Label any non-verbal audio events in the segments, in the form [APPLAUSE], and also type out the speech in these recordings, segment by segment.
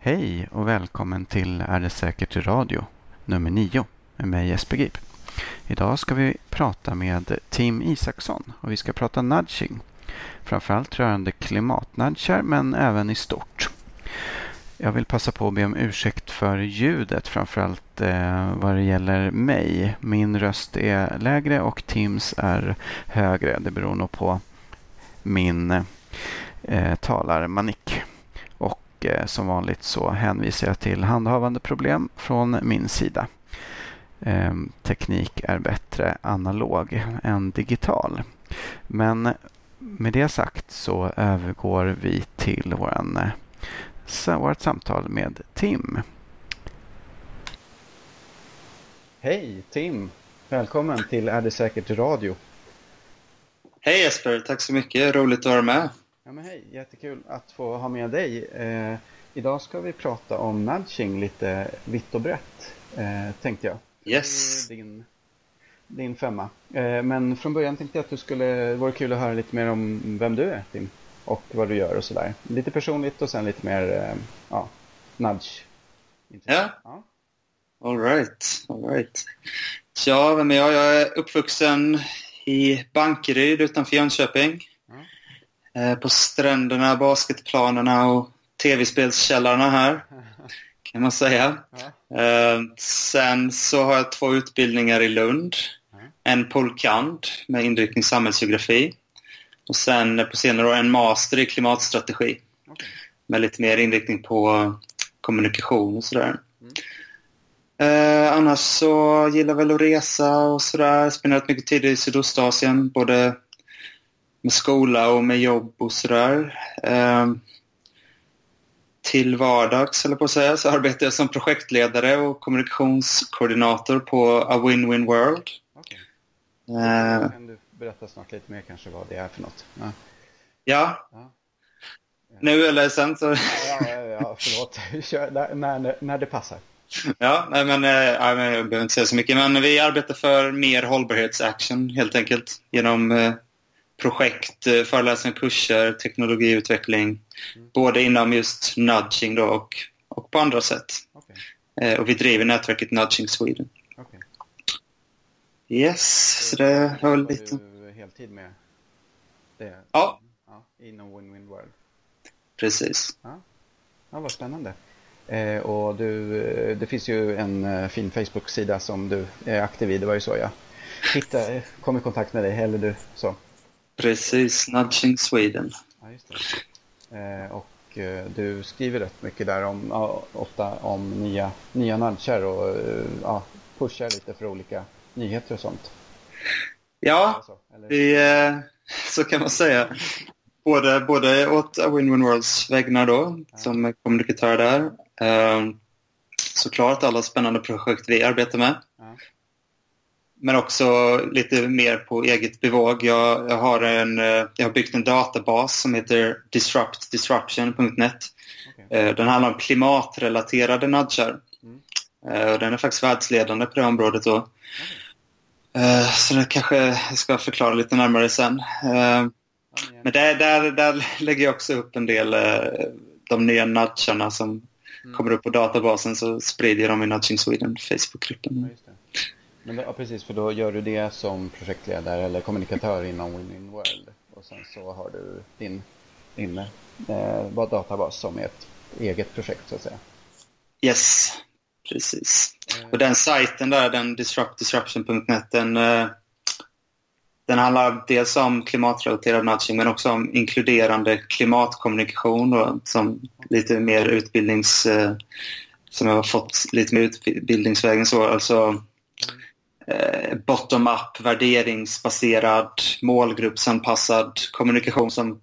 Hej och välkommen till Är det säkert radio nummer 9 med mig Jesper Grip. Idag ska vi prata med Tim Isaksson och vi ska prata nudging. Framförallt rörande klimatnudgar men även i stort. Jag vill passa på att be om ursäkt för ljudet, framförallt eh, vad det gäller mig. Min röst är lägre och Tims är högre. Det beror nog på min eh, talarmanik. Och eh, som vanligt så hänvisar jag till handhavande problem från min sida. Eh, teknik är bättre analog än digital. Men med det sagt så övergår vi till våran vårt samtal med Tim. Hej Tim! Välkommen till Är det säkert radio? Hej Jesper, tack så mycket. Roligt att vara med. Ja, men hej, jättekul att få ha med dig. Eh, idag ska vi prata om nudging lite vitt och brett, eh, tänkte jag. Yes. Din, din femma. Eh, men från början tänkte jag att du skulle, det vore kul att höra lite mer om vem du är, Tim och vad du gör och sådär. Lite personligt och sen lite mer eh, ja, nudge. Ja. ja. All right, all right. Ja, vem är jag? Jag är uppvuxen i Bankeryd utanför Jönköping. Eh, på stränderna, basketplanerna och tv-spelskällarna här. [LAUGHS] Kan man säga. Eh, sen så har jag två utbildningar i Lund. En polkand med inriktning samhällsgeografi. Och sen på senare år en master i klimatstrategi. Med lite mer inriktning på kommunikation och sådär. Mm. Eh, annars så gillar jag väl att resa och sådär. Spenderat mycket tid i Sydostasien. Både med skola och med jobb och sådär. Eh, till vardags, eller på att säga, så arbetar jag som projektledare och kommunikationskoordinator på A Win-Win World. Okay. Eh, berätta snart lite mer kanske vad det är för något. Ja. ja. ja. Nu eller sen så... Ja, ja, ja förlåt. Kör, när, när, när det passar. Ja, nej, men, äh, jag behöver inte säga så mycket. Men vi arbetar för mer hållbarhetsaction helt enkelt. Genom äh, projekt, äh, föreläsningar, kurser, teknologiutveckling. Mm. Både inom just nudging då och, och på andra sätt. Okay. och vi driver nätverket Nudging Sweden. Okay. Yes, så det var lite heltid med det? Ja. ja inom Win-Win World? Precis. Ja, ja vad spännande. Eh, och du, det finns ju en eh, fin Facebook-sida som du är aktiv i, det var ju så jag hittade, eh, kom i kontakt med dig, eller du så. Precis, Nudging Sweden. Ja, just det. Eh, och eh, du skriver rätt mycket där om, ofta om nya, nya nudgar och eh, ja, pushar lite för olika nyheter och sånt. Ja, så, vi, eh, så kan man säga. Både, både åt Win-Win Worlds vägnar då, ja. som kommunikatör där. Såklart alla spännande projekt vi arbetar med. Men också lite mer på eget bevåg. Jag, jag, har en, eh, jag har byggt en databas som heter disruptdisruption.net. Okay. Den handlar om klimatrelaterade nudgar. Mm. Den är faktiskt världsledande på det området. Då. Okay. Eh, så det kanske jag ska förklara lite närmare sen. Eh, men där, där, där lägger jag också upp en del eh, de nya nudgarna som mm. kommer upp på databasen så sprider jag dem i Nudging Sweden Facebookgruppen. Ja, Men ja, precis, för då gör du det som projektledare eller kommunikatör inom Winning World. Och sen så har du din, din eh, databas som är ett eget projekt så att säga. Yes, Precis. Mm. Och den sajten där, den disruptdisruption.net, den, eh, den handlar dels om klimatrelaterad nudging men också om inkluderande klimatkommunikation då, som lite mer utbildnings... Eh, som jag har fått lite mer utbildningsvägen så. Alltså bottom-up, värderingsbaserad, målgruppsanpassad kommunikation som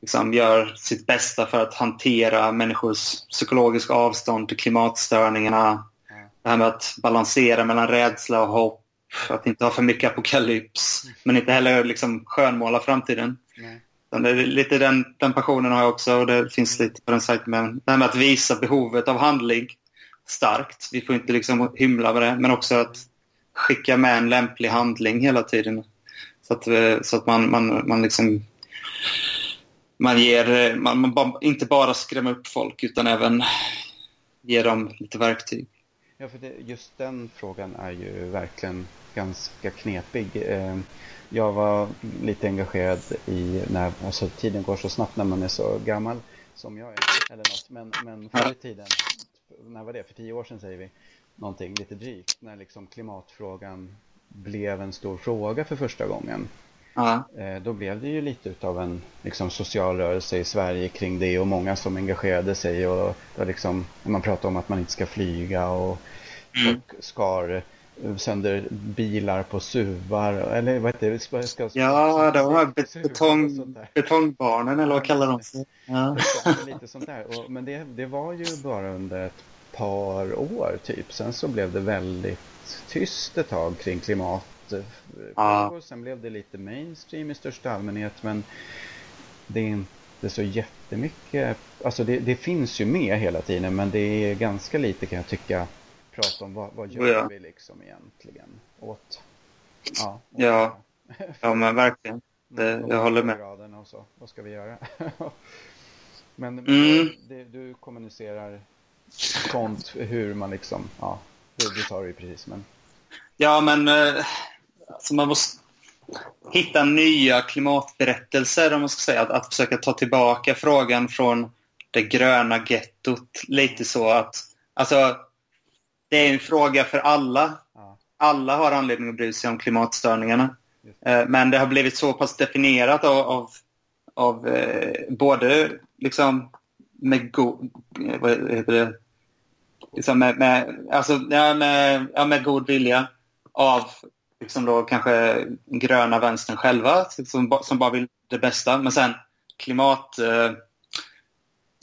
liksom gör sitt bästa för att hantera människors psykologiska avstånd till klimatstörningarna. Mm. Det här med att balansera mellan rädsla och hopp. Att inte ha för mycket apokalyps. Mm. Men inte heller liksom skönmåla framtiden. Mm. Det är lite den, den passionen har jag också och det finns lite på den sajten. Men det här med att visa behovet av handling starkt. Vi får inte liksom hymla med det. Men också att skicka med en lämplig handling hela tiden. Så att, så att man, man, man liksom man ger, man, man ba, inte bara skrämmer upp folk utan även ger dem lite verktyg. Ja, för det, just den frågan är ju verkligen ganska knepig. Eh, jag var lite engagerad i när alltså, tiden går så snabbt när man är så gammal som jag är. Eller något. Men, men förr i tiden, när var det? För tio år sedan säger vi någonting lite drygt. När liksom klimatfrågan blev en stor fråga för första gången. Ja. Eh, då blev det ju lite utav en liksom, social rörelse i Sverige kring det och många som engagerade sig och det liksom, man pratade om att man inte ska flyga och mm. skar sönder bilar på suvar eller vad heter det? Ska, ja, det var betong, betongbarnen eller vad kallar de sig? Ja. Lite sånt där. Och, men det, det var ju bara under ett par år typ. Sen så blev det väldigt tyst ett tag kring klimatfrågor. Ja. Sen blev det lite mainstream i största allmänhet men det är inte så jättemycket. Alltså det, det finns ju med hela tiden men det är ganska lite kan jag tycka prata om vad, vad gör ja. vi liksom egentligen åt... Ja, åt ja. ja men verkligen. [LAUGHS] Det, jag håller med. Och så. Vad ska vi göra? [LAUGHS] men mm. det, du kommunicerar sånt hur man liksom... Ja, det, det sa du ju precis. Men... Ja, men eh, alltså man måste hitta nya klimatberättelser, om man ska säga. Att, att försöka ta tillbaka frågan från det gröna gettot. Lite så att... Alltså, det är en fråga för alla. Alla har anledning att bry sig om klimatstörningarna. Eh, men det har blivit så pass definierat av, av, av eh, både liksom med god... Vad heter det? Liksom med, med, alltså, ja, med, ja, med god vilja av liksom då kanske gröna vänstern själva som, som bara vill det bästa. Men sen klimat... Eh,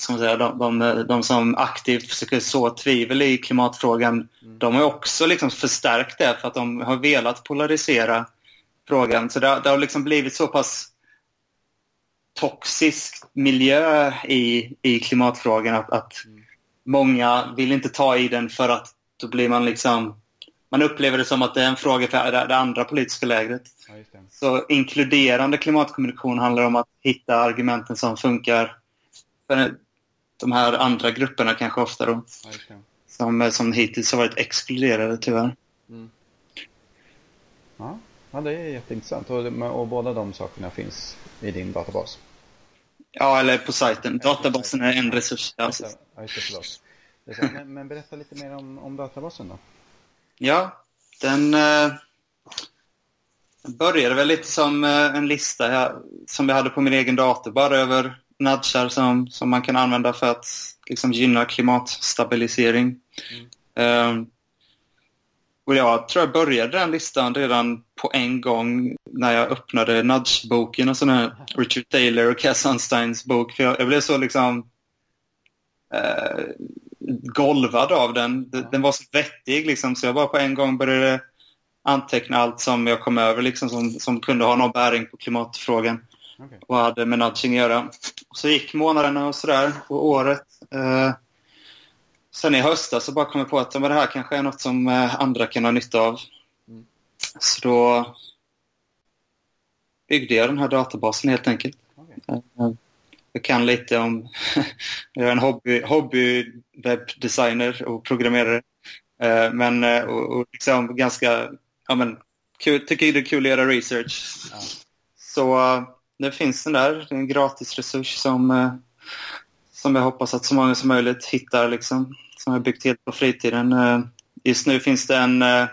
man säga, de, de, de som aktivt försöker så tvivel i klimatfrågan, mm. de har också liksom förstärkt det för att de har velat polarisera frågan. Så det, det har liksom blivit så pass toxisk miljö i, i klimatfrågan att, att mm. Många vill inte ta i den för att då blir man liksom man upplever det som att det är en fråga för det andra politiska lägret. Ja, så inkluderande klimatkommunikation handlar om att hitta argumenten som funkar för de här andra grupperna kanske ofta då. Ja, som, som hittills har varit exkluderade tyvärr. Mm. Ja. ja, det är jätteintressant. Och, och båda de sakerna finns i din databas? Ja, eller på sajten. Databasen är en resurs. Ja, just Men, men, berätta lite mer om, om databasen då. Ja, den eh, började väl lite som eh, en lista jag, som jag hade på min egen dator bara över nudgar som, som man kan använda för att liksom, gynna klimatstabilisering. Mm. Um, och jag tror jag började den listan redan på en gång när jag öppnade Nudge-boken, och sån här Richard Taylor och Cass Sunsteins bok. För jag, jag, blev så liksom uh, golvad av den. Den, den var så vettig liksom, så jag bara på en gång började anteckna allt som jag kom över liksom, som, som kunde ha någon bäring på klimatfrågan okay. och hade med nudging att göra. Så gick månaderna och sådär, och året. Eh, sen i höstas så bara kom jag på att det här kanske är något som eh, andra kan ha nytta av. Mm. Så då byggde jag den här databasen helt enkelt. Okay. Eh, jag kan lite om... [LAUGHS] jag är en hobby, hobby webbdesigner och programmerare. Eh, men eh, och, och liksom ganska... Ja, men, kul, tycker det är kul att göra research. Ja. Så nu finns den där. Det är en gratis resurs som, eh, som jag hoppas att så många som möjligt hittar. Liksom, som jag byggt helt på fritiden. Eh, just nu finns det en eh,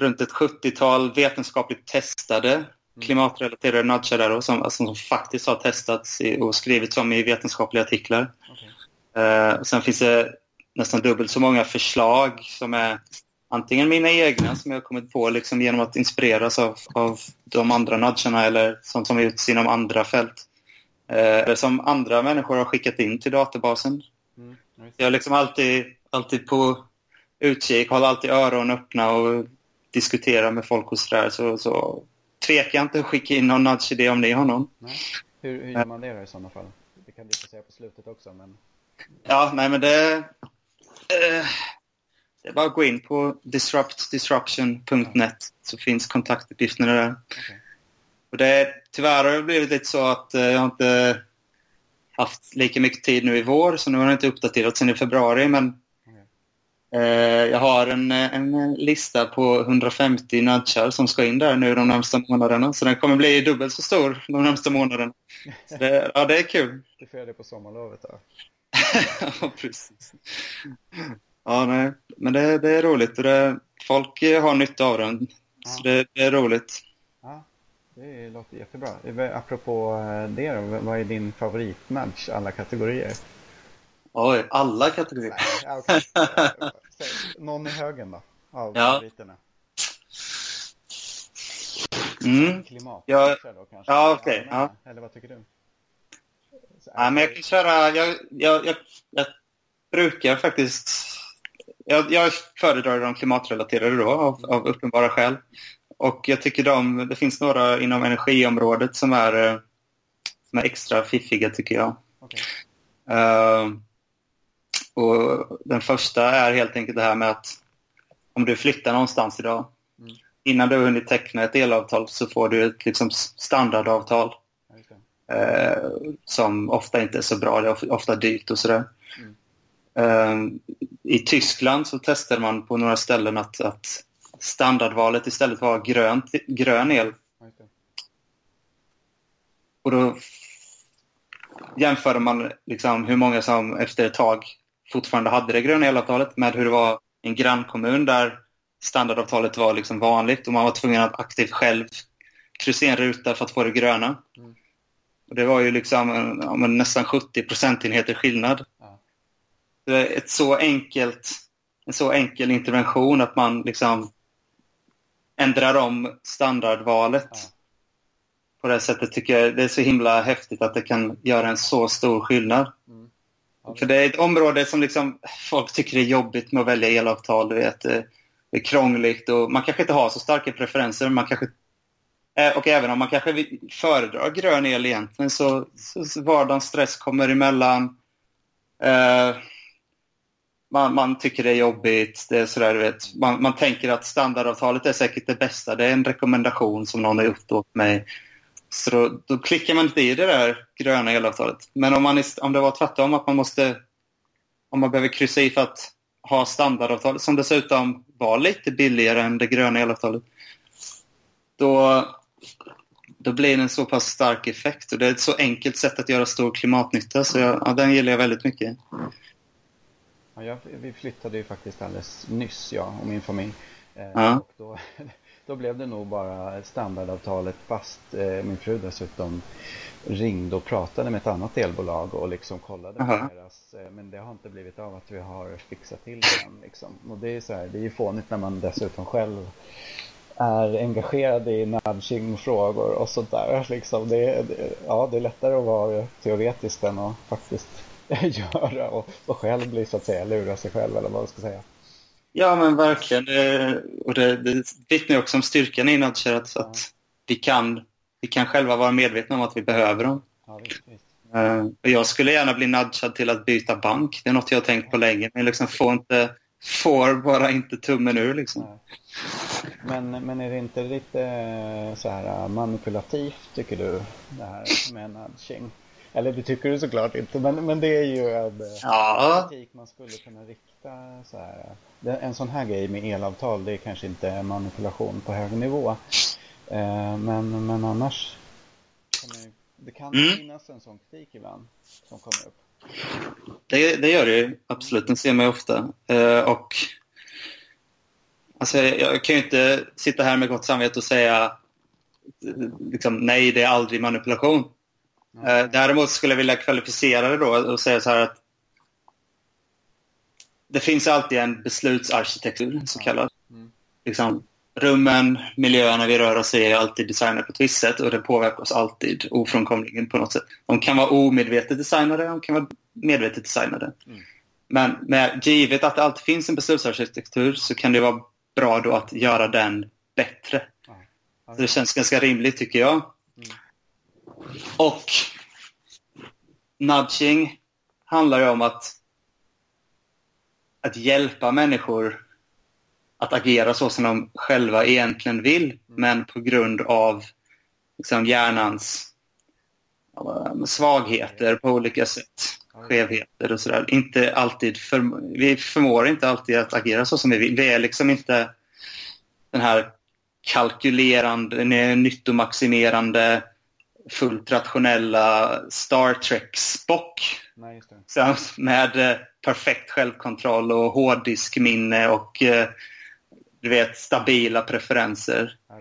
runt ett 70-tal vetenskapligt testade mm. klimatrelaterade nudgar som, alltså, som faktiskt har testats och skrivits om i vetenskapliga artiklar. Okay. Uh, sen finns det nästan dubbelt så många förslag som är antingen mina egna som jag har kommit på liksom genom att inspireras av, av de andra nudgarna eller sånt som har gjorts inom andra fält. Eh, som andra människor har skickat in till databasen. Mm, jag är liksom alltid, alltid på utkik, håller alltid öronen öppna och diskuterar med folk och sådär. Så, så tveka inte att skicka in någon nudge-idé om ni har någon. Nej. Hur, hur gör man det då i sådana fall? Det kan du säga på slutet också. Men... Ja, nej men det... Eh, det är bara att gå in på disruptdisruption.net så finns kontaktuppgifterna där. Okay. Och det, tyvärr har det blivit lite så att eh, jag inte haft lika mycket tid nu i vår, så nu har jag inte uppdaterat sen i februari. Men eh, jag har en, en lista på 150 nudgar som ska in där nu de närmsta månaderna. Så den kommer bli dubbelt så stor de närmsta månaderna. Så det, ja, det är kul. Du får göra det på sommarlovet då? [LAUGHS] ja, precis. Ja, nej. Men det, det är roligt och det, folk har nytta av den. Så det, det, är roligt. Det låter jättebra. Apropå eh, det då, vad är din favoritmatch alla kategorier? Oj, alla kategorier? Nej, okay. Någon i högen då, av ja. favoriterna? Mm. Klimat ja, då kanske? Ja, okej. Okay. Ja. Eller vad tycker du? Ja, men jag kan köra... Jag, jag, jag, jag brukar faktiskt... Jag, jag föredrar de klimatrelaterade då, av, av uppenbara skäl. Och jag tycker de, det finns några inom energiområdet som är, eh, som är extra fiffiga, tycker jag. Okay. Uh, eh, och den första är helt enkelt det här med att om du flyttar någonstans idag, mm. innan du har hunnit teckna ett elavtal så får du ett liksom, standardavtal. Eh, som ofta inte är så bra, det är ofta dyrt och sådär. Mm. Eh, I Tyskland så testade man på några ställen att, att standardvalet istället var grönt, grön el. Och då jämförde man liksom hur många som efter ett tag fortfarande hade det gröna elavtalet med hur det var i en grannkommun där standardavtalet var liksom vanligt och man var tvungen att aktivt själv kryssa en ruta för att få det gröna. Mm. Och det var ju liksom ja, nästan 70 procentenheter skillnad. Ja. Det är ett så enkelt, en så enkel intervention att man liksom ändrar om standardvalet. Ja. På det sättet tycker jag det är så himla häftigt att det kan göra en så stor skillnad. Mm. För det är ett område som liksom folk tycker är jobbigt med att välja elavtal. Du vet, det är krångligt och man kanske inte har så starka preferenser. Man kanske Eh, och även om man kanske föredrar grön el egentligen så, så vardagens stress kommer emellan. Eh, man, man, tycker det är jobbigt. Det är sådär, vet. Man, man, tänker att standardavtalet är säkert det bästa. Det är en rekommendation som någon har gjort åt mig. Så då, då klickar man inte i det där gröna elavtalet. Men om, man, om det var tvärtom, att man måste... Om man behöver kryssa i för att ha standardavtalet, som dessutom var lite billigare än det gröna elavtalet, då, då blir det en så pass stark effekt. Och det är ett så enkelt sätt att göra stor klimatnytta, så jag, ja, den gillar jag väldigt mycket. Ja, jag, vi flyttade ju faktiskt alldeles nyss, jag och min familj. Eh, ja. och då, [LAUGHS] då blev det nog bara standardavtalet fast eh, min fru dessutom ringde och pratade med ett annat elbolag och liksom kollade på deras, eh, men det har inte blivit av att vi har fixat till det än liksom. Och det är så här, det är ju fånigt när man dessutom själv är engagerad i nudging-frågor och sånt där. Liksom det, det, ja, det är lättare att vara teoretisk än att faktiskt [LAUGHS] göra och, och själv bli så att säga lura sig själv eller vad man ska säga. Ja men verkligen. Det, och det, det vittnar också om styrkan i nudger att, ja. att vi, kan, vi kan själva vara medvetna om att vi behöver dem. Ja, visst, visst. Uh, jag skulle gärna bli nudgad till att byta bank. Det är något jag har tänkt på länge. Men liksom får, inte, får bara inte tummen ur liksom. Men, men är det inte lite eh, så här eh, manipulativt tycker du? Det här med nudging? Eller det tycker du såklart inte, men, men det är ju en eh, ja. kritik man skulle kunna rikta så här. En sån här grej med elavtal, det är kanske inte manipulation på hög nivå. Men, men annars det, kan mm. finnas en sån kritik ibland som kommer upp. Det, det gör det ju, absolut. Den ser man ju ofta. Och Alltså, jag kan ju inte sitta här med gott samvete och säga liksom, nej, det är aldrig manipulation. Mm. Däremot skulle jag vilja kvalificera det då och säga så här att det finns alltid en beslutsarkitektur, så kallad. Mm. Liksom, rummen, miljöerna vi rör oss i är alltid designade på ett visst sätt och det påverkar oss alltid ofrånkomligen på något sätt. De kan vara omedvetet designade, de kan vara medvetet designade. Mm. Men med, givet att det alltid finns en beslutsarkitektur så kan det vara bra då att göra den bättre. Ja. Det känns ganska rimligt tycker jag. Och nudging handlar ju om att, att hjälpa människor att agera så som de själva egentligen vill, men på grund av liksom hjärnans svagheter på olika sätt. Skevheter och sådär. Inte alltid för, vi förmår inte alltid att agera så som vi vill. Vi är liksom inte den här kalkylerande, nyttomaximerande, fullt rationella Star Trek-Spock. Med eh, perfekt självkontroll och hårddiskminne och eh, du vet, stabila preferenser. Ja,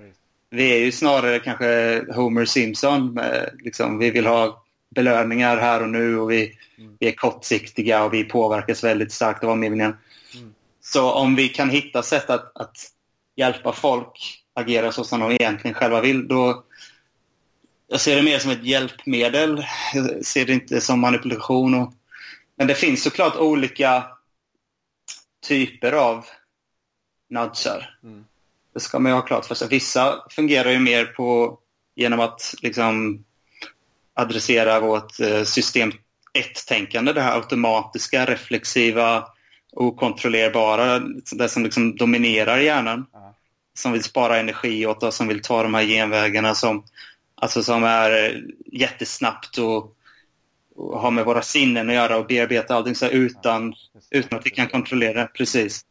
vi är ju snarare kanske Homer Simpson. Med, liksom, vi vill ha belöningar här och nu och vi, mm. vi är kortsiktiga och vi påverkas väldigt starkt av omgivningen. Mm. Så om vi kan hitta sätt att, att hjälpa folk agera så som de egentligen själva vill, då jag ser det mer som ett hjälpmedel. Jag ser det inte som manipulation. Och, men det finns såklart olika typer av nudgar. Mm. Det ska man ju ha klart för sig. Vissa fungerar ju mer på genom att liksom adressera vårt eh, system 1-tänkande, det här automatiska, reflexiva, okontrollerbara, det som liksom dominerar hjärnan. Ja. Som vill spara energi åt oss, som vill ta de här genvägarna som, alltså som är jättesnabbt och, och har med våra sinnen att göra och bearbeta allting så utan, utan att vi kan kontrollera. Precis.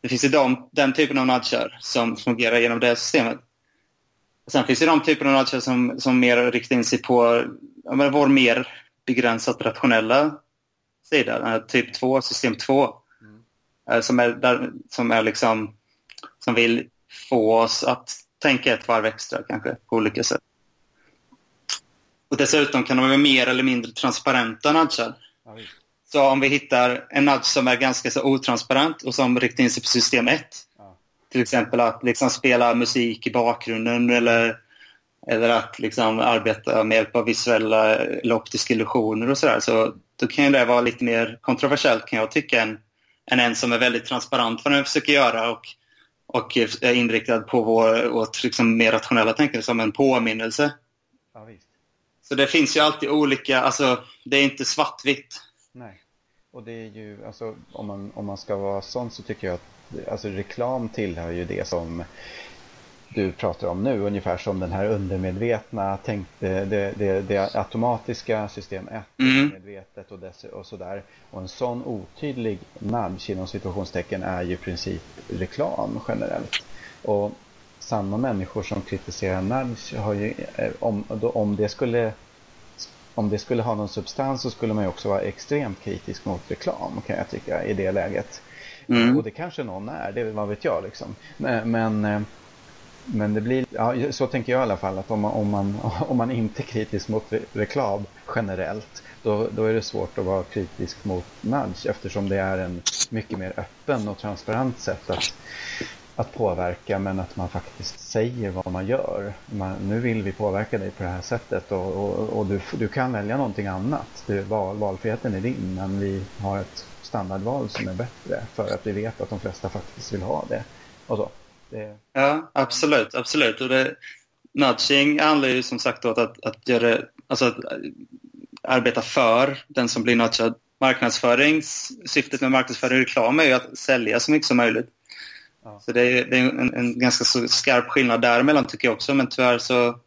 Det finns ju de, den typen av nudgar som fungerar genom det systemet. Sen finns det de typer av nudgar som, som mer riktar in sig på ja, vår mer begränsat rationella sida, typ 2, system 2. Mm. Eh, som, är där, som är liksom som vill få oss att tänka ett varv extra kanske på olika sätt. Och dessutom kan de vara mer eller mindre transparenta nudgar. Ja, så om vi hittar en nudge som är ganska så otransparent och som riktar in sig på system 1. Ja. Till exempel att liksom spela musik i bakgrunden eller, eller att liksom arbeta med hjälp av visuella eller optiska illusioner och sådär. Så då kan det vara lite mer kontroversiellt kan jag tycka än, än en som är väldigt transparent vad den försöker göra och, och är inriktad på vår, vårt liksom mer rationella tänkande som en påminnelse. Ja, så det finns ju alltid olika, alltså det är inte svartvitt. Nej. Och det är ju, alltså om man, om man ska vara sån så tycker jag att alltså, reklam tillhör ju det som du pratar om nu, ungefär som den här undermedvetna, tänk, det, det, det, det automatiska system 1, mm. medvetet och, dess, och sådär. Och en sån otydlig nudge inom situationstecken är ju i princip reklam generellt. Och samma människor som kritiserar nudge har ju, eh, om, om det skulle om det skulle ha någon substans så skulle man ju också vara extremt kritisk mot reklam kan jag tycka i det läget. Mm. Och det kanske någon är, det vad vet jag liksom. Men, men, eh, men det blir, ja, så tänker jag i alla fall att om man, om man, [LAUGHS] om man inte är kritisk mot reklam generellt då, då är det svårt att vara kritisk mot nudge eftersom det är en mycket mer öppen och transparent sätt att att påverka men att man faktiskt säger vad man gör. Man, nu vill vi påverka dig på det här sättet och, och, och du, du kan välja någonting annat. Du, val, valfriheten är din men vi har ett standardval som är bättre för att vi vet att de flesta faktiskt vill ha det. Och så. Det... Ja, absolut. absolut. Och det, nudging handlar ju som sagt om att, att, göra, alltså att eh, arbeta för den som blir nudgad. Marknadsförings, syftet med marknadsföring och reklam är ju att sälja så mycket som möjligt. Ja. Så det är, det är en, en, ganska skarp skillnad däremellan tycker jag också. Men tyvärr så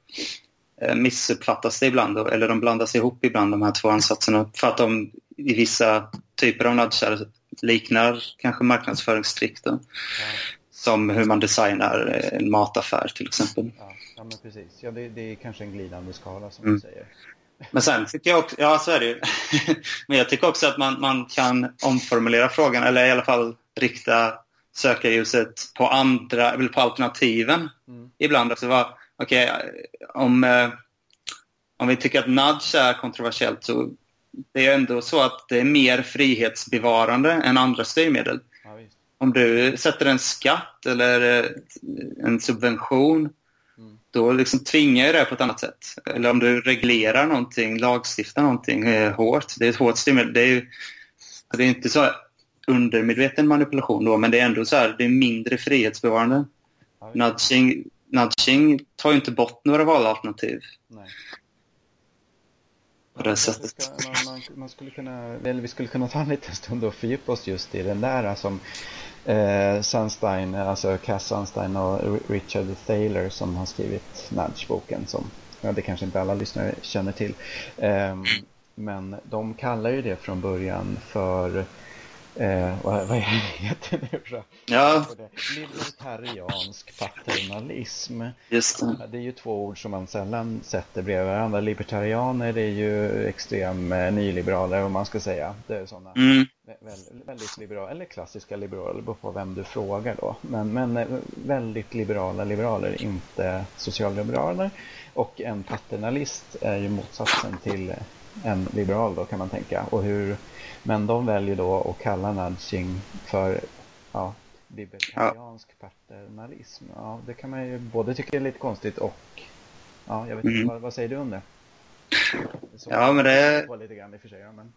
eh, missuppfattas det ibland. Eller de blandas ihop ibland de här två ansatserna. För att de i vissa typer av nudgar liknar kanske marknadsföringstrick. Ja. Som hur man designar en mataffär till exempel. Ja, ja men precis. Ja, det, det är kanske en glidande skala som mm. du säger. Men sen tycker jag också, ja så är det ju. [LAUGHS] men jag tycker också att man, man kan omformulera frågan eller i alla fall rikta sökarljuset på andra, eller på alternativen mm. ibland. Alltså, okay, om, eh, om vi tycker att nudge är kontroversiellt så det är ändå så att det är mer frihetsbevarande än andra styrmedel. Ja, om du sätter en skatt eller eh, en subvention mm. då liksom tvingar det på ett annat sätt. Eller om du reglerar någonting, lagstiftar någonting eh, hårt. Det är ett hårt styrmedel. Det är ju det är inte så undermedveten manipulation då, men det är ändå så här, det är mindre frihetsbevarande. Ja, nudging, nudging tar ju inte bort några valalternativ. Nej. På det sättet. Ska, man, man, man, skulle kunna, eller vi skulle kunna ta en liten stund och fördjupa oss just i den där som eh, Sunstein, alltså Cass Sunstein och Richard Thaler som har skrivit Nudge-boken som ja, det kanske inte alla lyssnare känner till. Um, men de kallar ju det från början för Eh, vad, vad [LAUGHS] heter det nu? Ja. Libertariansk paternalism. Just det. det är ju två ord som man sällan sätter bredvid varandra. Libertarianer det är ju extrem eh, nyliberaler om man ska säga. Det är sådana mm. väldigt, väldigt liberala, eller klassiska liberaler, beror på vem du frågar då. Men, men eh, väldigt liberala liberaler, inte socialliberaler. Och en paternalist är ju motsatsen till en liberal då kan man tänka. Och hur men de väljer då att kalla nudging för ja, libertariansk ja. paternalism. Ja, det kan man ju både tycka är lite konstigt och ja, jag vet inte, mm. vad, vad, säger du om det? det ja, men det... Lite grann i för sig, men...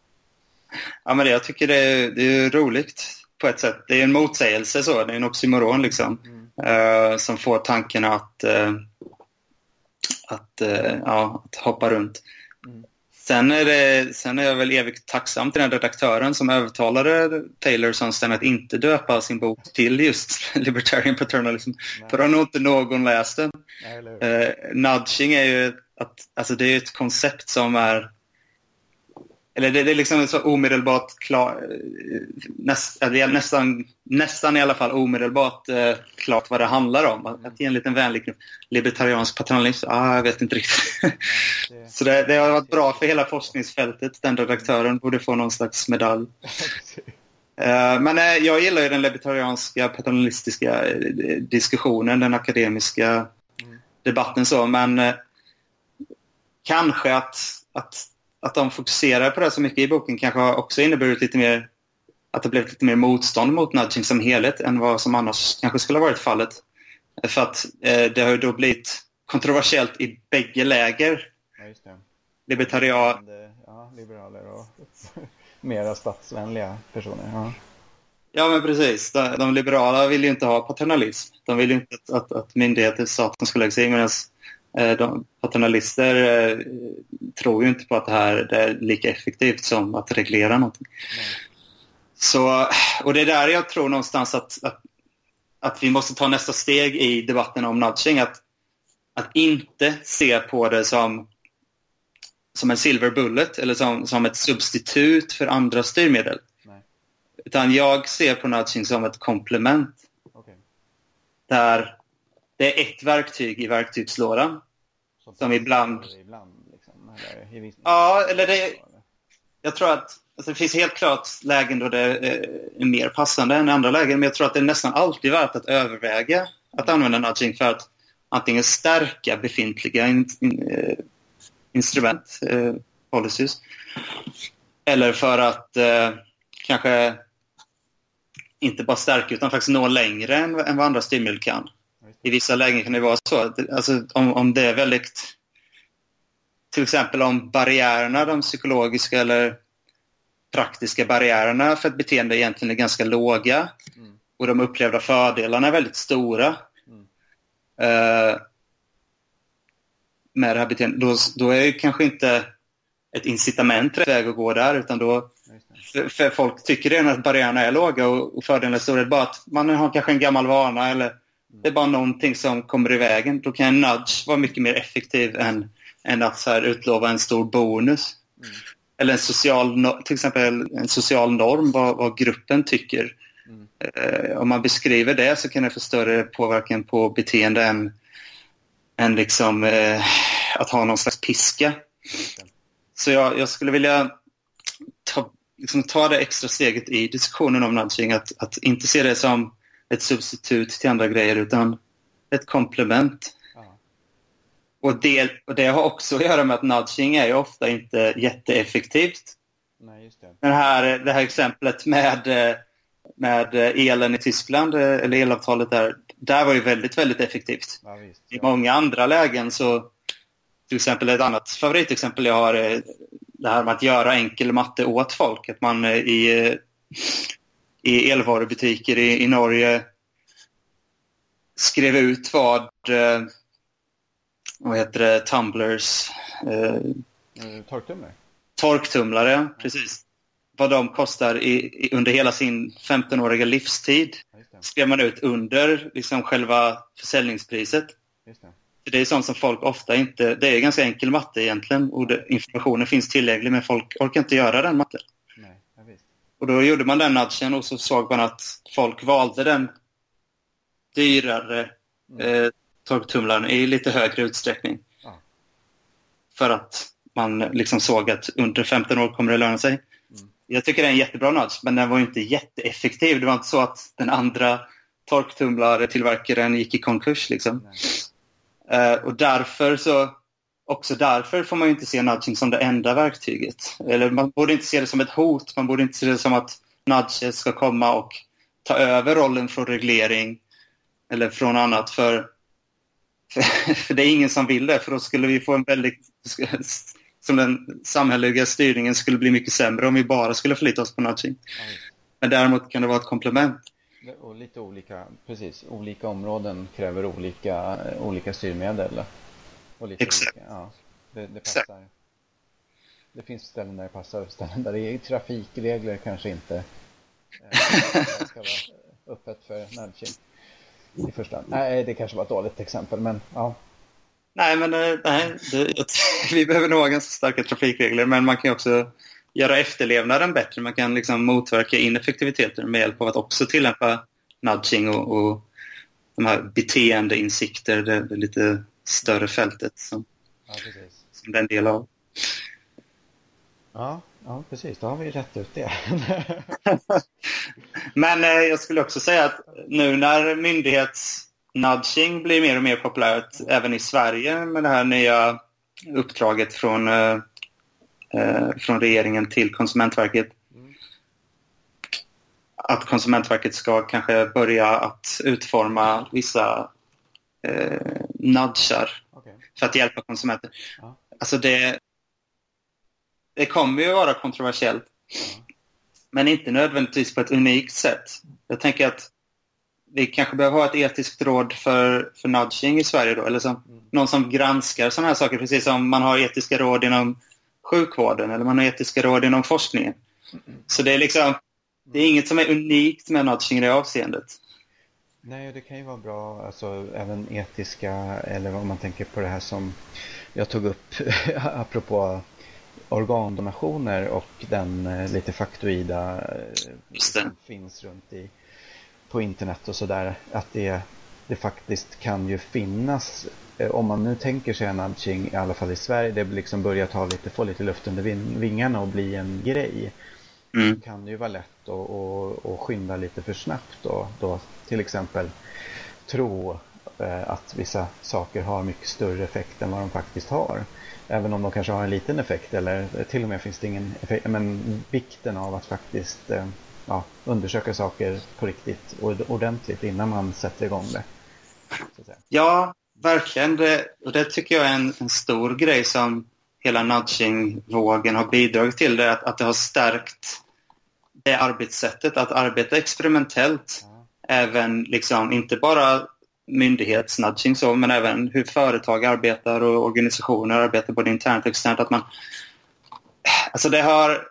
Ja, men det, jag tycker det är, det är roligt på ett sätt. Det är en motsägelse så, det är en oxymoron liksom. Mm. Uh, som får tanken att, uh, att, uh, ja, att hoppa runt. Sen är, det, sen är jag väl evigt tacksam till den redaktören som övertalade Taylor Sunstein att inte döpa sin bok till just [LAUGHS] Libertarian Paternalism. Nej. För då har nog inte någon läst den. uh, nudging är ju att, alltså det är ett koncept som är eller det, det är liksom så omedelbart klar, näst, nästan, nästan i alla fall omedelbart eh, klart vad det handlar om. Att, att ge en liten vänlig libertariansk paternalism, ah, jag vet inte riktigt. det... [LAUGHS] så det, det, har varit bra för hela forskningsfältet. Den redaktören borde få någon slags medalj. [LAUGHS] uh, men eh, jag gillar ju den libertarianska paternalistiska eh, diskussionen, den akademiska mm. debatten så, men eh, kanske att, att att de fokuserar på det så mycket i boken kanske har också inneburit lite mer att det blivit lite mer motstånd mot nudging som helhet än vad som annars kanske skulle ha varit fallet. För att eh, det har ju då blivit kontroversiellt i bägge läger. Ja. Libertarian... Ja, liberaler och [LAUGHS] mera statsvänliga personer. Ja. Ja, men precis. De, de, liberala vill ju inte ha paternalism. De vill ju inte att, att, att myndigheter, staten ska lägga sig i. Medan de, paternalister eh, tror ju inte på att det här det är lika effektivt som att reglera någonting. Nej. Så, och det är där jag tror någonstans att, att, att vi måste ta nästa steg i debatten om nudging. Att, att inte se på det som, som en silver bullet eller som, som ett substitut för andra styrmedel. Nej. Utan jag ser på nudging som ett komplement. Okay. Där det är ett verktyg i verktygslådan. Som, som ibland... ibland liksom, eller ja, eller det... Jag tror att alltså, det finns helt klart lägen då det är mer passande än andra lägen. Men jag tror att det är nästan alltid värt att överväga att använda nudging för att antingen stärka befintliga in, in, uh, instrument, uh, policies. Eller för att uh, kanske inte bara stärka utan faktiskt nå längre än, än vad andra styrmedel kan i vissa lägen kan det vara så. Alltså, om, om det är väldigt... Till exempel om barriärerna, de psykologiska eller praktiska barriärerna för ett beteende egentligen är ganska låga mm. och de upplevda fördelarna är väldigt stora. Mm. Uh, med det här beteendet, då, då är det kanske inte ett incitament rätt väg att gå där utan då för, för folk tycker det att barriärerna är låga och, och fördelarna är stora. Det är bara att man har kanske en gammal vana eller det är bara någonting som kommer i vägen. Då kan en nudge vara mycket mer effektiv än, än att så här utlova en stor bonus. Mm. Eller en social, till exempel en social norm, vad, vad gruppen tycker. Mm. Eh, om man beskriver det så kan det få större påverkan på beteende än, än liksom, eh, att ha någon slags piska. Mm. Så jag, jag, skulle vilja ta, liksom, ta det extra steget i diskussionen om nudging, att, att inte se det som ett substitut till andra grejer utan ett komplement. Och, det, och det har också att göra med att nudging är ju ofta inte jätteeffektivt. Nej, just det. Den här, det här exemplet med, med elen i Tyskland, eller elavtalet där, där var ju väldigt, väldigt effektivt. Ja, visst, ja. I många andra lägen så, till exempel ett annat favoritexempel jag har är det här med att göra enkel matte åt folk. Att man i i elvarubutiker i, i Norge skrev ut vad, eh, vad heter det, tumblers... Eh, eh torktumlare? Torktumlare, precis. Vad de kostar i, i, under hela sin 15-åriga livstid skrev man ut under liksom själva försäljningspriset. Det är sånt som folk ofta inte... Det är ganska enkel matte egentligen och det, informationen finns tillgänglig men folk orkar inte göra den matten. Och då gjorde man den nudgen och så såg man att folk valde den dyrare eh, torktumlaren i lite högre utsträckning. Ja. För att man liksom såg att under 15 år kommer det löna sig. Mm. Jag tycker det är en jättebra nudge, men den var inte jätteeffektiv. Det var inte så att den andra torktumlartillverkaren gick i konkurs. Liksom. Eh, och därför så också därför får man ju inte se nudging som det enda verktyget. Eller man borde inte se det som ett hot. Man borde inte se det som att nudges ska komma och ta över rollen från reglering eller från annat. För, för, [LAUGHS] för det är ingen som vill det. För då skulle vi få en väldigt... Som den samhälleliga styrningen skulle bli mycket sämre om vi bara skulle förlita oss på nudging. Men däremot kan det vara ett komplement. Och lite olika, precis, olika områden kräver olika, olika styrmedel. Och lite Exakt. Olika, ja, det, det Exakt. passar. Det finns ställen där det passar och ställen där det är trafikregler kanske inte eh, ska vara öppet för nudging. I första hand. Nej, det kanske var ett dåligt exempel, men ja. Nej, men eh, nej, det, [LAUGHS] vi behöver nog ha ganska starka trafikregler, men man kan också göra efterlevnaden bättre. Man kan liksom motverka ineffektiviteter med hjälp av att också tillämpa nudging och, och de här beteendeinsikter, det, det lite större fältet som, Ja, som det är en del av. Ja, ja, precis. Då har vi rätt ut det. [LAUGHS] Men eh, jag skulle också säga att nu när myndighetsnudging blir mer och mer populärt även i Sverige med det här nya uppdraget från, eh, eh, från regeringen till Konsumentverket. Mm. Att Konsumentverket ska kanske börja att utforma vissa eh, nudgar Okej. för att hjälpa konsumenter. Ja. Alltså det, det kommer ju vara kontroversiellt. Ja. Men inte nödvändigtvis på ett unikt sätt. Jag tänker att vi kanske behöver ha ett etiskt råd för, för nudging i Sverige då. Eller som, Mm. någon som granskar sådana här saker. Precis som man har etiska råd inom sjukvården eller man har etiska råd inom forskningen. Så det är liksom det är inget som är unikt med nudging i det avseendet. Nej, det kan ju vara bra, alltså även etiska, eller om man tänker på det här som jag tog upp [LAUGHS] apropå organdonationer och den eh, lite faktoida eh, som finns runt i på internet och sådär, att det, det faktiskt kan ju finnas, eh, om man nu tänker sig en nudging, i alla fall i Sverige, det liksom börjar ta lite, få lite luft under ving- vingarna och bli en grej Mm. kan det ju vara lätt att skynda lite för snabbt och då till exempel tro eh, att vissa saker har mycket större effekt än vad de faktiskt har. Även om de kanske har en liten effekt eller till och med finns det ingen effekt. Men vikten av att faktiskt eh, ja, undersöka saker på riktigt och ordentligt innan man sätter igång det. Ja, verkligen. Det, och det tycker jag är en, en stor grej som hela nudging-vågen har bidragit till. Det att, att det har stärkt det arbetssättet, att arbeta experimentellt. Även liksom, inte bara myndighetsnudging så, men även hur företag arbetar och organisationer arbetar både internt och externt. Att man, alltså det har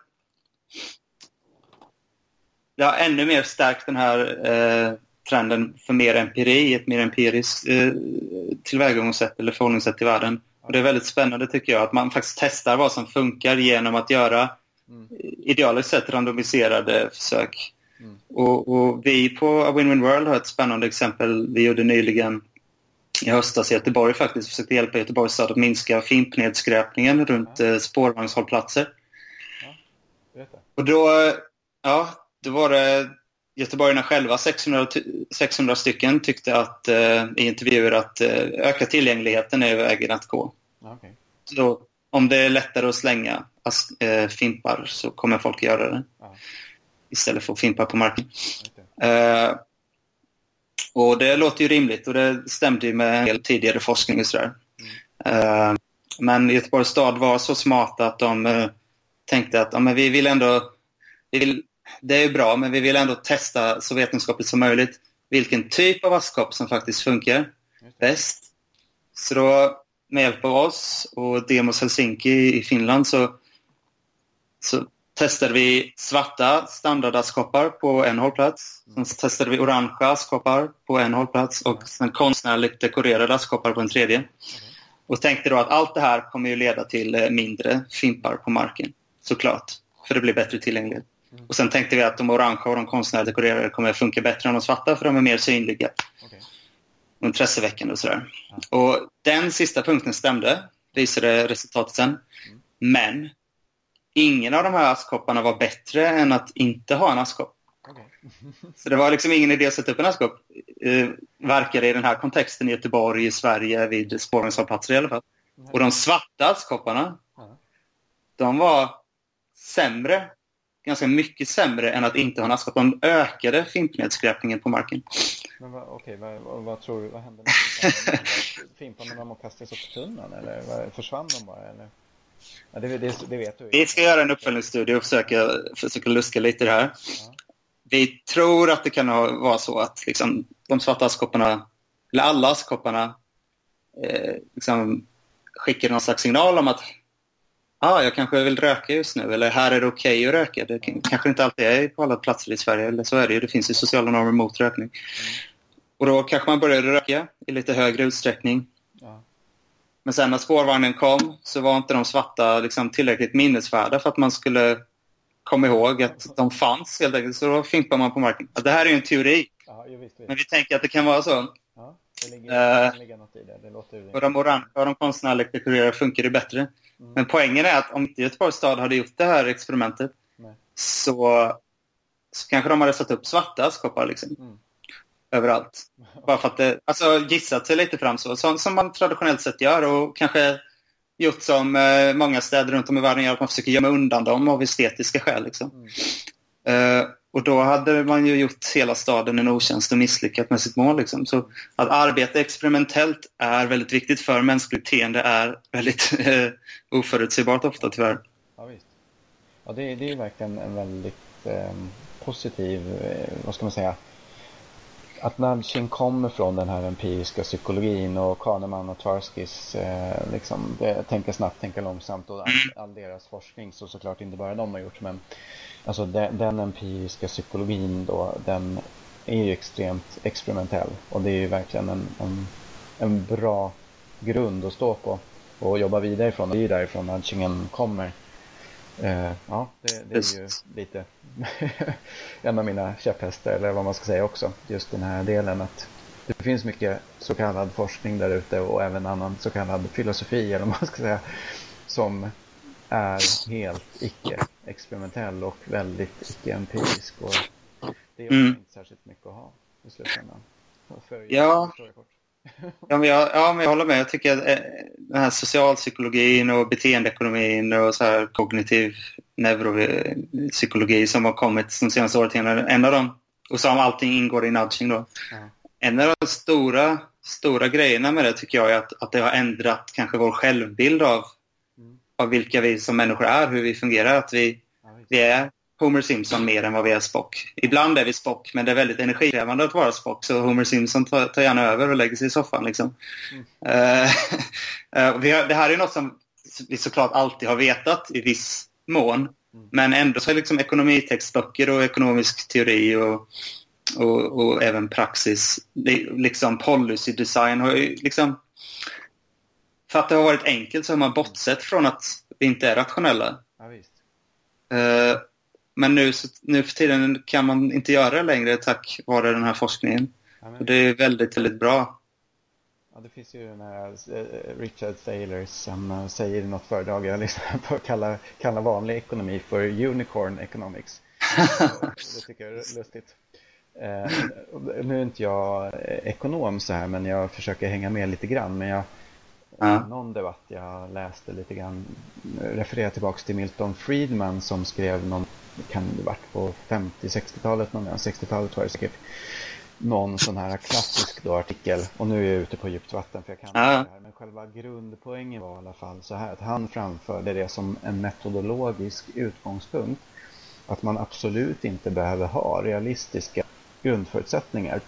det har ännu mer stärkt den här eh, trenden för mer empiri, ett mer empiriskt eh, tillvägagångssätt eller förhållningssätt till världen. Och det är väldigt spännande tycker jag att man faktiskt testar vad som funkar genom att göra Mm. idealiskt sett randomiserade försök. Och, och vi på A Win-Win World har ett spännande exempel vi gjorde nyligen i höstas i Göteborg faktiskt. Försökte hjälpa Göteborgs stad att minska fimpnedskräpningen runt eh, spårvagnshållplatser. berätta. Och då, ja, då var det göteborgarna själva, 600, ty- 600 stycken, tyckte att, eh, i intervjuer att eh, öka tillgängligheten är vägen att gå. Ja, okej. Så om det är lättare att slänga eh, fimpar så kommer folk göra det Ja, istället för att fimpa på marken. okej. Eh, och det låter ju rimligt och det stämde ju med en del tidigare forskning och sådär. Eh, men Göteborgs stad var så smarta att de eh, tänkte att ja, men vi vill ändå, vi vill, det är bra, men vi vill ändå testa så vetenskapligt som möjligt vilken typ av askkopp som faktiskt funkar det. bäst. Så då med hjälp av oss och Demos Helsinki i Finland så, så testade vi svarta standardaskkoppar på en hållplats. Sen testade vi orangea askkoppar på en hållplats och sen konstnärligt dekorerade askkoppar på en tredje. Och tänkte då att allt det här kommer ju leda till eh, mindre fimpar på marken, såklart. För det blir bättre tillgänglighet. Mm. Och sen tänkte vi att de orangea och de konstnärligt dekorerade kommer funka bättre än de svarta för de är mer synliga. Okay. Och intresseväckande och sådär. Och den sista punkten stämde, visade resultatet sen. Mm. Men ingen av de här askkopparna var bättre än att inte ha en askkopp. Okay. [LAUGHS] Så det var liksom ingen idé att sätta upp en askkopp. Uh, verkade i den här kontexten i Göteborg, i Sverige, vid spårvagnshållplatser i alla fall. Mm. Och de svarta askkopparna, mm. de var sämre, ganska mycket sämre än att inte ha en askkopp. De ökade fimpnedskräpningen på marken. Men vad, okej, vad, vad, tror du, vad hände med [LAUGHS] fimparna? Fimparna när de kastades upp på tunnan eller försvann de bara? Eller? Ja, det, det, det, vet du. Vi ska göra en uppföljningsstudie och försöka, försöka luska lite i det här. Ja. Vi tror att det kan vara så att liksom, de svarta askkopparna, eller alla askkopparna, eh, liksom, skickar någon slags signal om att ah, jag kanske vill röka just nu eller här är det okej okay att röka. Det kanske inte alltid är på alla platser i Sverige, eller så är det ju. Det finns ju sociala normer mot rökning. Mm. Och då kanske man började röka i lite högre utsträckning. Men sen när spårvagnen kom så var inte de svarta liksom, tillräckligt minnesvärda för att man skulle komma ihåg att de fanns helt enkelt. Så då fimpar man på marken. det här är ju en teori. Ja, visst, visst. Men vi tänker att det kan vara så. Ja, det ligger, uh, ligger något i det. det låter och de orangea och de konstnärligt dekorerade funkar det bättre. Mm. Men poängen är att om inte Göteborgs stad hade gjort det här experimentet så, så kanske de hade satt upp svarta askkoppar. Liksom. Mm överallt. Bara för att det, alltså gissat sig lite fram så, som, som man traditionellt sett gör och kanske gjort som eh, många städer runt om i världen gör, att man försöker gömma undan dem av estetiska skäl. Liksom. Mm. Uh, och då hade man ju gjort hela staden en otjänst och misslyckat med sitt mål. Liksom. Så att arbeta experimentellt är väldigt viktigt för mänskligt beteende är väldigt uh, oförutsägbart ofta tyvärr. Ja, visst. Ja, det, det är verkligen en väldigt eh, positiv, eh, vad ska man säga, att nudging kommer från den här empiriska psykologin och Kahneman och Tvarskis eh, liksom, det, tänka snabbt, tänka långsamt och all, all, deras forskning så såklart inte bara de har gjort men alltså de, den empiriska psykologin då den är ju extremt experimentell och det är ju verkligen en, en, en bra grund att stå på och jobba vidare ifrån. Det är ju därifrån nudgingen kommer. Uh, ja, det, det, är ju lite [LAUGHS] en av mina käpphästar eller vad man ska säga också. Just den här delen att det finns mycket så kallad forskning där ute och även annan så kallad filosofi eller vad man ska säga som är helt icke-experimentell och väldigt icke-empirisk. Och det är mm. inte särskilt mycket att ha i slutändan. För ja. [LAUGHS] Ja men, jag, ja, men jag håller med. Jag tycker att eh, den här socialpsykologin och beteendeekonomin och så här kognitiv neuropsykologi som har kommit de senaste årtiondena, en av dem, och som allting ingår i nudging då. Mm. En av de stora, stora grejerna med det tycker jag är att, att det har ändrat kanske vår självbild av, mm. av vilka vi som människor är, hur vi fungerar. Att vi, vi är Homer Simpson mer än vad vi är Spock. Ibland är vi Spock, men det är väldigt energikrävande att vara Spock, så Homer Simpson tar, tar gärna över och lägger sig i soffan. Liksom. Mm. [LAUGHS] Uh, det här är något som vi såklart alltid har vetat i viss mån, mm. men ändå så är liksom ekonomitextböcker och ekonomisk teori och, och, och även praxis, liksom policy design har ju liksom... För att det har varit enkelt så har man bortsett från att vi inte är rationella. Ja, uh, men nu, nu för tiden kan man inte göra det längre tack vare den här forskningen. Ja, men... Det är väldigt, väldigt bra. Ja, det finns ju den här eh, Richard Thaler som eh, säger i något föredrag jag lyssnar på kalla, kalla vanlig ekonomi för unicorn economics. [LAUGHS] det tycker jag är lustigt. Eh, nu är inte jag ekonom så här men jag försöker hänga med lite grann. Men jag, ja. någon debatt jag läste lite grann refererar tillbaks till Milton Friedman som skrev någon kan det varit på 50-60-talet, 60-talet var det säkert, någon sån här klassisk då artikel, och nu är jag ute på djupt vatten för jag kan ja. det här, men själva grundpoängen var i alla fall så här att han framförde det som en metodologisk utgångspunkt, att man absolut inte behöver ha realistiska grundförutsättningar.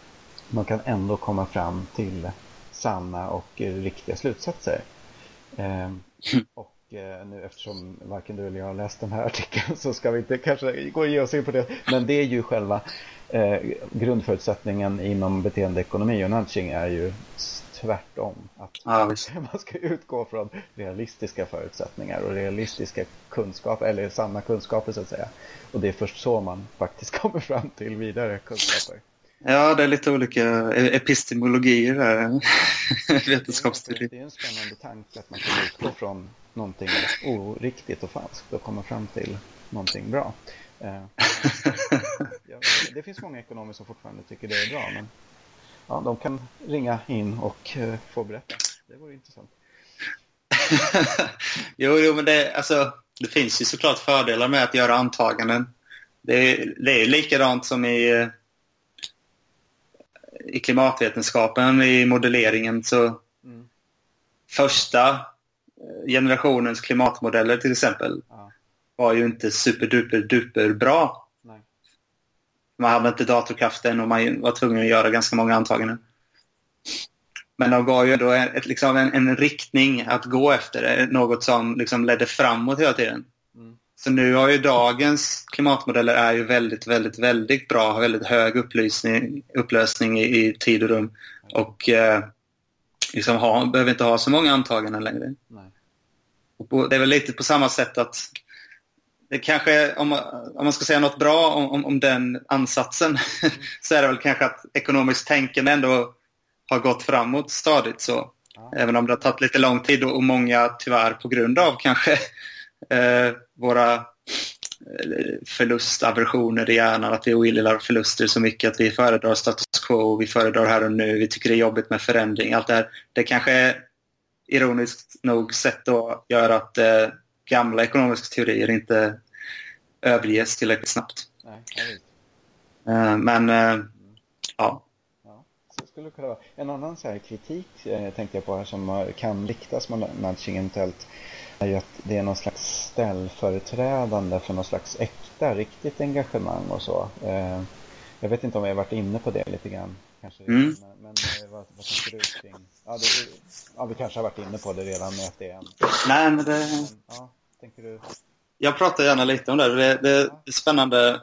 Man kan ändå komma fram till sanna och riktiga slutsatser. Eh, och eh, nu eftersom varken du eller jag har läst den här artikeln så ska vi inte kanske gå och ge oss in på det. Men det är ju själva eh, grundförutsättningen inom beteendeekonomi och nudging är ju tvärtom. Att Ja, [LAUGHS] man ska utgå från realistiska förutsättningar och realistiska kunskaper, eller sanna kunskaper så att säga. Och det är först så man faktiskt [LAUGHS] kommer fram till vidare kunskaper. Ja, det är lite olika epistemologier där. [LAUGHS] Vetenskapsteori. Det är en spännande tanke att man kan utgå från någonting oriktigt och falskt och komma fram till någonting bra. Eh, [LAUGHS] det finns många ekonomer som fortfarande tycker det är bra, men ja, de kan ringa in och eh, få berätta. Det vore intressant. [LAUGHS] jo, jo, men det, alltså, det finns ju såklart fördelar med att göra antaganden. Det är, det är likadant som i, eh, i klimatvetenskapen, i modelleringen. så mm. Första generationens klimatmodeller till exempel ja. var ju inte superduper duper bra man hade inte datorkraften och man var tvungen att göra ganska många antaganden. Men de gav ju ändå ett, liksom en, en, riktning att gå efter, något som liksom ledde framåt hela tiden. Så nu har ju dagens klimatmodeller är ju väldigt, väldigt, väldigt bra, har väldigt hög upplösning, upplösning i, i tid och rum. Och eh, liksom ha, behöver inte ha så många antaganden längre. Nej. Och det är väl lite på samma sätt att det kanske, om, om man ska säga något bra om, om, om den ansatsen, mm. [LAUGHS] så är det väl kanske att ekonomiskt tänkande ändå har gått framåt stadigt. Så. Ja. Även om det har tagit lite lång tid och många tyvärr på grund av kanske våra eh, förlustaversioner i hjärnan, att vi ogillar förluster så mycket att vi föredrar status quo, vi föredrar här och nu, vi tycker det är jobbigt med förändring. Allt det här. Det kanske är ironiskt nog sätt att göra att eh, gamla ekonomiska teorier inte överges tillräckligt snabbt. Nej, uh, men uh, ja. ja. Så skulle det kunna vara. En annan så här kritik eh, tänkte jag på här som kan riktas mot nudging eventuellt är ju att det är någon slags ställföreträdande för någon slags äkta, riktigt engagemang och så. Eh, jag vet inte om jag har varit inne på det lite grann. Kanske, mm. Men, men vad, vad tänker du kring? Ja, det, ja, vi kanske har varit inne på det redan med att det är en... Nej, men det... Ja tänker du? Jag pratar gärna lite om det. Det, det är spännande.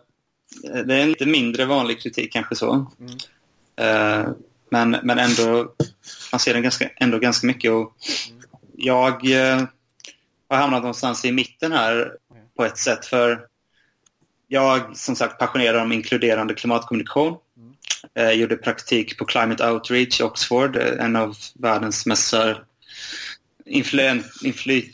Det är en lite mindre vanlig kritik kanske så. Mm. Uh, men, men ändå, man ser den ganska, ändå ganska mycket. Och mm. Jag uh, har hamnat någonstans i mitten här på ett sätt. För jag som sagt passionerad om inkluderande klimatkommunikation. Mm. Uh, gjorde praktik på Climate Outreach i Oxford, en av världens mest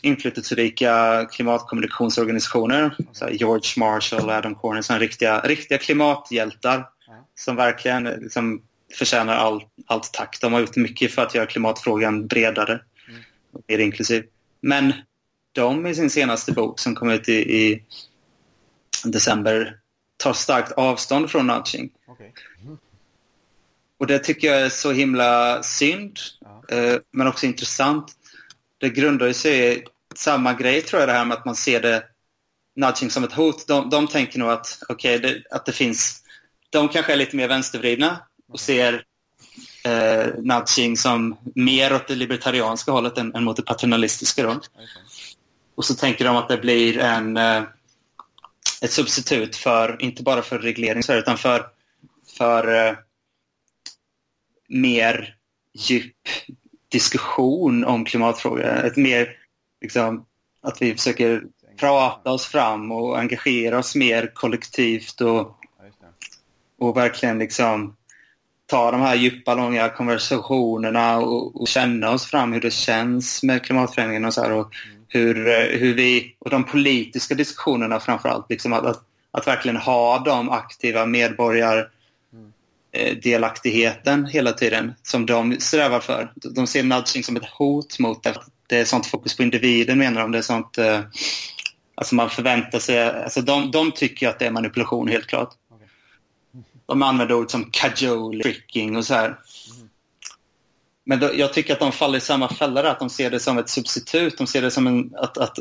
inflytelserika klimatkommunikationsorganisationer. George Marshall, Adam Cornyn, sådana riktiga, riktiga klimathjältar som verkligen liksom, förtjänar all, allt tack. De har gjort mycket för att göra klimatfrågan bredare, mm. mer inklusiv. Men de i sin senaste bok som kom ut i, i december tar starkt avstånd från nudging. Okay. Mm. Och det tycker jag är så himla synd, ja. eh, men också intressant det grundar sig i samma grej tror jag det här med att man ser det nudging som ett hot. De, de tänker nog att, okay, det, att det finns... De kanske är lite mer vänstervridna och ser eh, nudging som mer åt det libertarianska hållet än, än mot det paternalistiska. Då. Och så tänker de att det blir en, eh, ett substitut för, inte bara för reglering utan för, för eh, mer djup diskussion om klimatfrågor. Ett mer, liksom, att vi försöker prata oss fram och engagera oss mer kollektivt och, och verkligen liksom ta de här djupa, långa konversationerna och, och känna oss fram hur det känns med klimatförändringen och så här, och mm. Hur, hur vi, och de politiska diskussionerna framför allt, liksom att, att, att verkligen ha de aktiva medborgare Eh, hela tiden som de strävar för. De ser nudging som ett hot mot det. Det är sånt fokus på individen menar de. Det är sånt, eh, alltså man förväntar sig, alltså de, de tycker att det är manipulation helt klart. De använder ord som cajole, tricking och så här. Men då, jag tycker att de faller i samma fälla att de ser det som ett substitut. De ser det som en, att, att,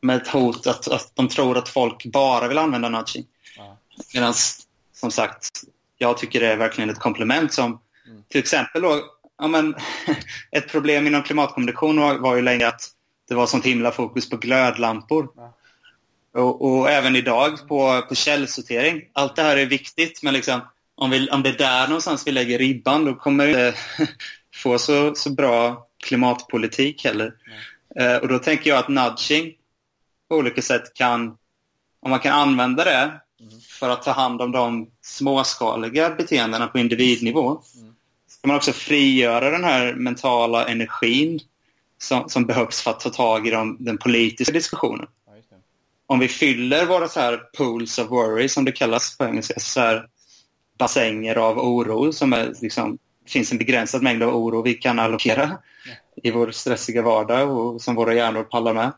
med ett hot att, att de tror att folk bara vill använda nudging. Medan som sagt, jag tycker det är verkligen ett komplement som mm. till exempel då, ja, men, [LAUGHS] ett problem inom klimatkommunikation var, var ju länge att det var sånt himla fokus på glödlampor. Ja. Och, och, även idag på, på källsortering. Allt det här är viktigt, men liksom, om, vi, om det är där någonstans vi lägger ribban, då kommer inte få så, så bra klimatpolitik heller. Eh, och då tänker jag att nudging på olika sätt kan, om man kan använda det mm. för att ta hand om de småskaliga beteendena på individnivå, mm. så kan man också frigöra den här mentala energin som, som behövs för att ta tag i de, den politiska diskussionen. Ja, om vi fyller våra så här pools of worry, som det kallas på engelska, så här bassänger av oro som är liksom, finns en begränsad mängd av oro vi kan allokera i vår stressiga vardag och som våra hjärnor pallar med.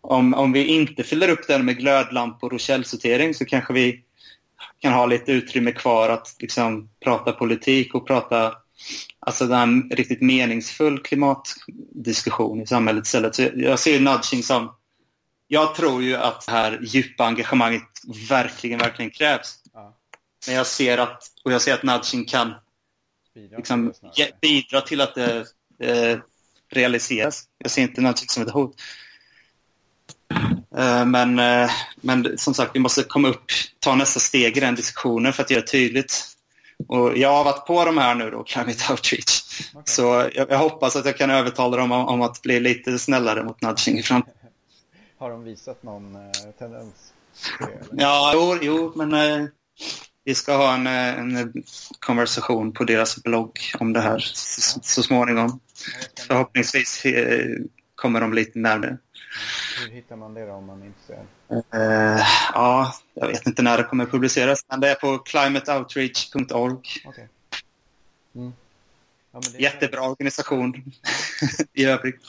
Om, om vi inte fyller upp den med glödlampor och källsortering så kanske vi kan ha lite utrymme kvar att liksom prata politik och prata alltså en riktigt meningsfull klimatdiskussion i samhället istället. Så jag ser nudging som... Jag tror ju att det här djupa engagemanget verkligen, verkligen krävs. Men jag ser att, och jag ser att nudging kan liksom, bidra till att det eh, realiseras. Jag ser inte nudging som ett hot. Eh, men, eh, men som sagt, vi måste komma upp, ta nästa steg i den diskussionen för att göra det tydligt. Och jag har varit på de här nu då, Climate Outreach. Okay. Så jag, jag, hoppas att jag kan övertala dem om, om, att bli lite snällare mot nudging i framtiden. Har de visat någon eh, tendens? Ja, jo, jo men vi ska ha en, eh, en konversation på deras blogg om det här så, så småningom. Förhoppningsvis eh, kommer de lite närmare. Hur hittar man det då om man är intresserad? Uh, ja, jag vet inte när det kommer publiceras, men det är på climateoutreach.org. Okay. Mm. Ja. Jättebra organisation [LAUGHS] i övrigt.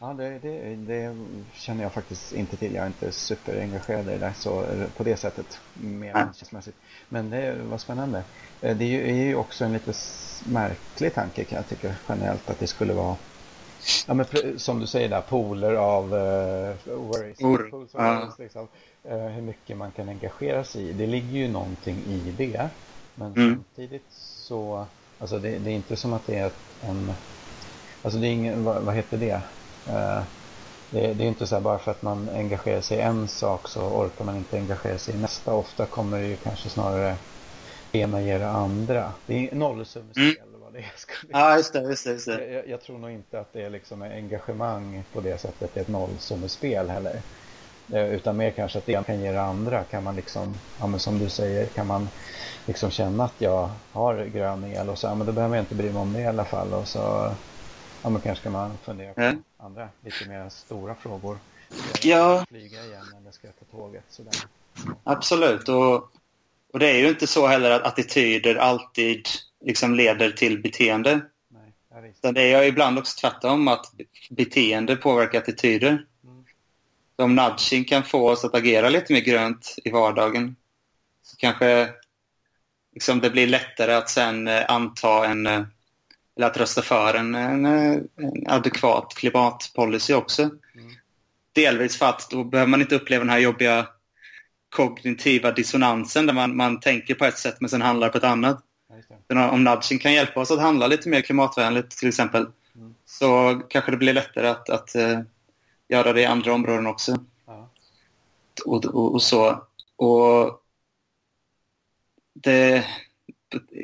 Ja, det, det, det, känner jag faktiskt inte till. Jag är inte superengagerad i det så, på det sättet, mer känslomässigt. Men det var spännande. Eh, det är ju, är ju också en lite märklig tanke kan jag tycka generellt att det skulle vara Ja, men som du säger där, pooler av uh, worries. Or, pools of worries liksom. uh, hur mycket man kan engagera sig i. Det ligger ju någonting i det. Men mm. samtidigt så, alltså det, det, är inte som att det är en, alltså det är ingen, vad, vad heter det? Uh, det, det, är inte så här bara för att man engagerar sig i en sak så orkar man inte engagera sig i nästa. Ofta kommer det ju kanske snarare ena ger det andra. Det är nollsummespel. Mm det [LAUGHS] skulle... Ja, just det. Just det, just det. Jag, jag, tror nog inte att det är liksom engagemang på det sättet. Det är ett nollsummespel heller. Eh, utan mer kanske att det kan ge det andra. Kan man liksom, ja men som du säger, kan man liksom känna att jag har grön el och så, ja men då behöver jag inte bry mig om det i alla fall. Och så, ja men kanske ska man fundera på mm. Andra, lite mer stora frågor. Ja. flyga igen eller ska jag ta tåget? Sådär. Absolut, och, och det är ju inte så heller att attityder alltid liksom leder till beteende. Nej, ja, det är ibland också tvärtom, att beteende påverkar attityder. Mm. Om nudging kan få oss att agera lite mer grönt i vardagen så kanske liksom det blir lättare att sen eh, anta en eh, eller att rösta för en, en, en adekvat klimatpolicy också. Mm. Delvis för att då behöver man inte uppleva den här jobbiga kognitiva dissonansen där man, man tänker på ett sätt men sen handlar på ett annat. Om nudging kan hjälpa oss att handla lite mer klimatvänligt till exempel mm. så kanske det blir lättare att, att uh, göra det i andra områden också. Ja. Och, och, och, så. Och det,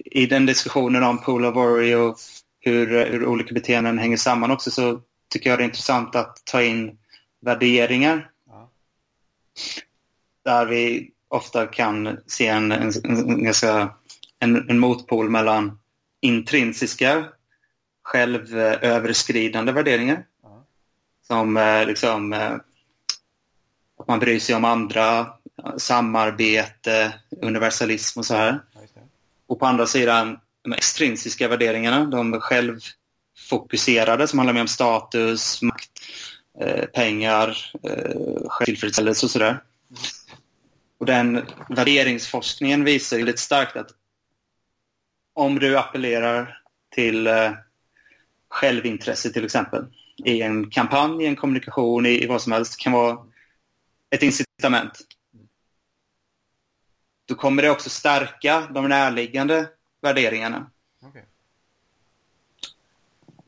I den diskussionen om pool of worry och hur, hur olika beteenden hänger samman också så tycker jag det är intressant att ta in värderingar. Ja. Där vi ofta kan se en, en, en ganska en, en motpol mellan intrinsiska självöverskridande värderingar. Mm. Som eh, liksom eh, att man bryr sig om andra, samarbete, universalism och så här. Och på andra sidan de extrinsiska värderingarna, de självfokuserade som handlar mer om status, makt, eh, pengar, eh, självtillfredsställelse och sådär. Och den värderingsforskningen visar ju lite starkt att om du appellerar till eh, självintresse till exempel i en kampanj, i en kommunikation, i, i vad som helst, kan vara ett incitament. Då kommer det också stärka de närliggande värderingarna. Okay.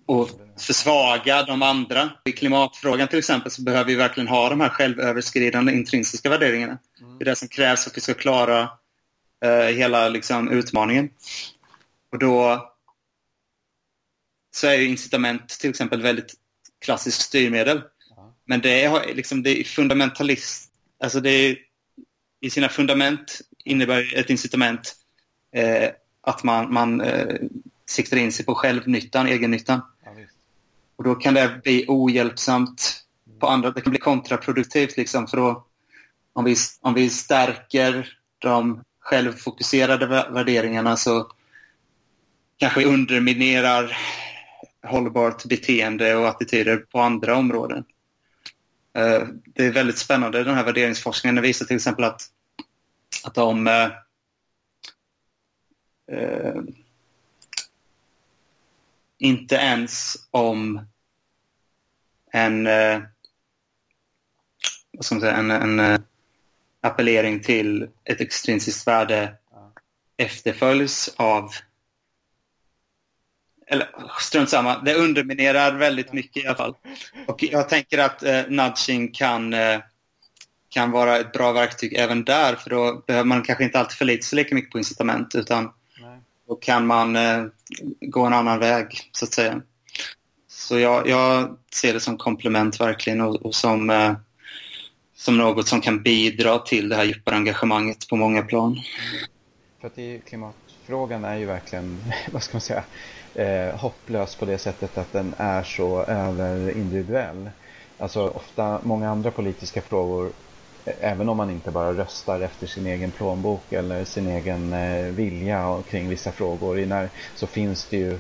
och försvaga de andra. I klimatfrågan till exempel så behöver vi verkligen ha de här självöverskridande intrinsiska värderingarna. Mm. Det är det som krävs för att vi ska klara eh, hela liksom, utmaningen. Och då så är ju incitament till exempel väldigt klassiskt styrmedel. Men det är, liksom, det är fundamentalist. Alltså det är, I sina fundament innebär ett incitament eh, att man, man eh, siktar in sig på självnyttan, egennyttan. Ja, och då kan det bli ohjälpsamt på andra. Det kan bli kontraproduktivt liksom för då om vi, om vi stärker de självfokuserade värderingarna så kanske vi underminerar hållbart beteende och attityder på andra områden. Eh, det är väldigt spännande den här värderingsforskningen. Den visar till exempel att, att om eh, inte ens om en, eh, vad ska man säga, en, en eh, appellering till ett extrinsiskt värde efterföljs av eller strunt samma, det underminerar väldigt mycket i alla fall. [LAUGHS] Och jag tänker att eh, nudging kan, eh, kan vara ett bra verktyg även där för då behöver man kanske inte alltid förlita sig lika mycket på incitament utan då kan man eh, gå en annan väg så att säga. Så jag, jag ser det som komplement verkligen och, och som, eh, som något som kan bidra till det här djupare engagemanget på många plan. För att i klimatfrågan är ju verkligen, [LAUGHS] vad ska man säga, eh, hopplös på det sättet att den är så överindividuell. Alltså ofta, många andra politiska frågor, även om man inte bara röstar efter sin egen plånbok eller sin egen eh, vilja kring vissa frågor, så finns det ju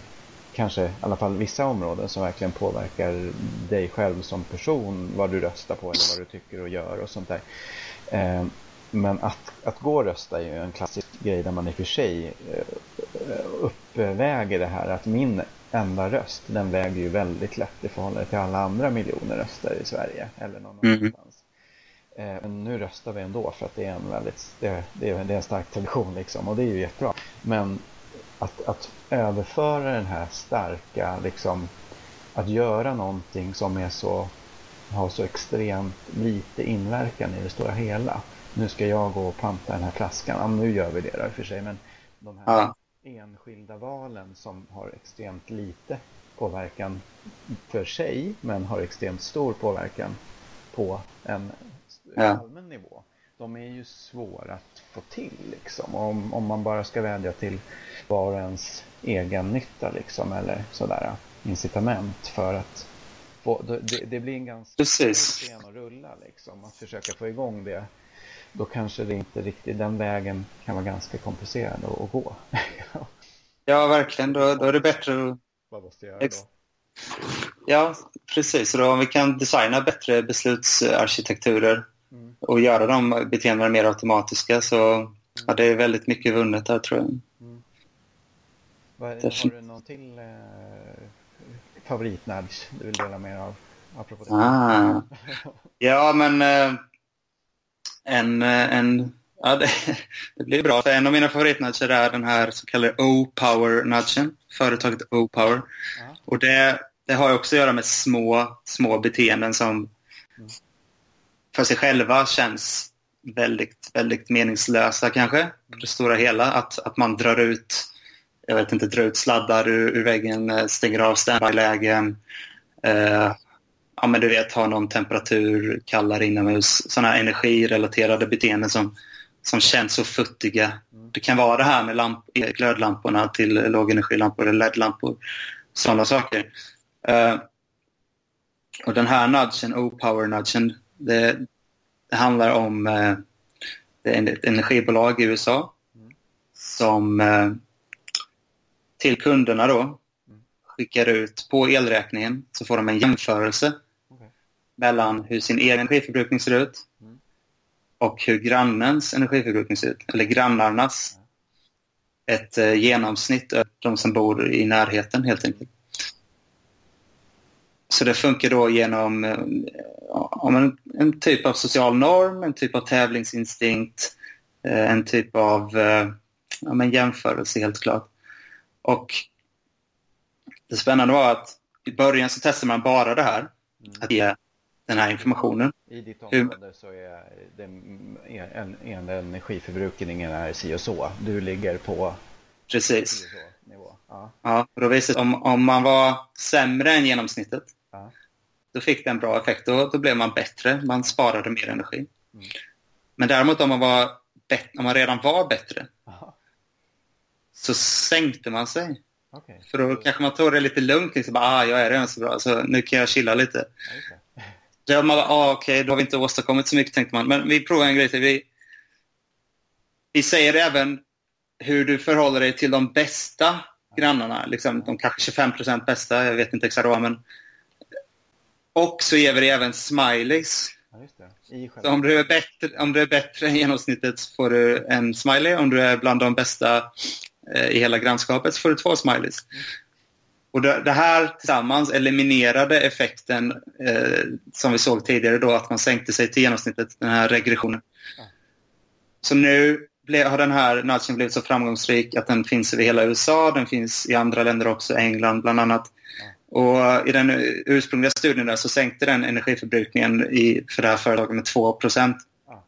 kanske i alla fall vissa områden som verkligen påverkar dig själv som person, vad du röstar på eller vad du tycker och gör och sånt där. Eh, men att, att gå och rösta är ju en klassisk grej där man i och för sig eh, uppväger det här att min enda röst, den väger ju väldigt lätt i förhållande till alla andra miljoner röster i Sverige eller någon mm. annanstans. Mm. Men nu röstar vi ändå för att det är en väldigt, det är, det är en stark tradition liksom och det är ju jättebra. Men att, att överföra den här starka, liksom, att göra någonting som är så, har så extremt lite inverkan i det stora hela nu ska jag gå och panta den här flaskan. Ja, nu gör vi det då i och för sig. Men de här ja. enskilda valen som har extremt lite påverkan för sig men har extremt stor påverkan på en ja. allmän nivå. De är ju svåra att få till liksom. Om, om man bara ska vädja till var och ens egen nytta liksom eller sådär incitament för att få, det, det blir en ganska Precis. scen att rulla liksom. Att försöka få igång det då kanske det inte riktigt, den vägen kan vara ganska komplicerad att, gå. [LAUGHS] ja, verkligen. Då, då är det bättre att... Vad måste jag göra då? Ja, precis. då om vi kan designa bättre beslutsarkitekturer. Och göra de beteendena mer automatiska så ja, det är väldigt mycket vunnet där tror jag. Mm. Vad, har du någon till eh, favoritnudge du vill dela med av? Apropå det. Ah. ja, men eh, en, eh, en ja, det, [LAUGHS] det, blir bra. En av mina favoritnudger är den här så kallade O-Power-nudgen. Företaget O-Power. Ja. Och det, det har också att göra med små, små beteenden som mm. För sig själva känns väldigt, väldigt meningslösa kanske. På det stora hela. Att, att man drar ut jag vet inte, drar ut sladdar ur, ur väggen, eh, stänger av standby-lägen. Eh, ja, men du vet, ha någon temperatur, kallare inomhus. Sådana energirelaterade beteenden som, som känns så futtiga. Mm. Det kan vara det här med lamp, glödlamporna till lågenergilampor eller LED-lampor. Sådana saker. Uh, och den här nudgen, O-power-nudgen, det, det, handlar om är ett energibolag i USA mm. som uh, till kunderna då mm. skickar ut på elräkningen så får de en jämförelse mellan hur sin egen energiförbrukning ser ut mm. och hur grannens energiförbrukning ser ut, eller grannarnas. Ett eh, genomsnitt av de som bor i närheten helt enkelt. Så det funkar då genom eh, en, en, typ av social norm, en typ av tävlingsinstinkt, eh, en typ av eh, ja, men jämförelse helt klart. Och det spännande var att i början så testar man bara det här, Mm. att ge den här informationen. I ditt Hur- område så är den en, en energiförbrukningen är si och så. Du ligger på Precis. Ja. Ja, då visade om, om man var sämre än genomsnittet, Ja. då fick det en bra effekt. Då, då blev man bättre, man sparade mer energi. Mm. Men däremot om man, var om man redan var bättre, Aha. så sänkte man sig. Okej. För då kanske man tog det lite lugnt. Liksom, bara, ah, jag är redan så bra, så nu kan jag chilla lite. Det. Då man bara, ah, okej, då har vi inte åstadkommit så mycket, tänkte man. Men vi provar en grej till. Vi, vi säger även hur du förhåller dig till de bästa grannarna. Liksom, de kanske 25 procent bästa, jag vet inte exakt vad, men... Och så ger vi dig även smileys. Ja, Så om du, är bättre, om du är bättre än genomsnittet så får du en smiley. Om du är bland de bästa eh, i hela grannskapet så får du två smileys. Och det, det här tillsammans eliminerade effekten eh, som vi såg tidigare då, att man sänkte sig till genomsnittet, den här regressionen. Ja. Så nu ble, har den här nudgen blivit så framgångsrik att den finns över hela USA, den finns i andra länder också, England bland annat. Och i den ursprungliga studien där så sänkte den energiförbrukningen i, för det här företaget med 2 procent. Ja.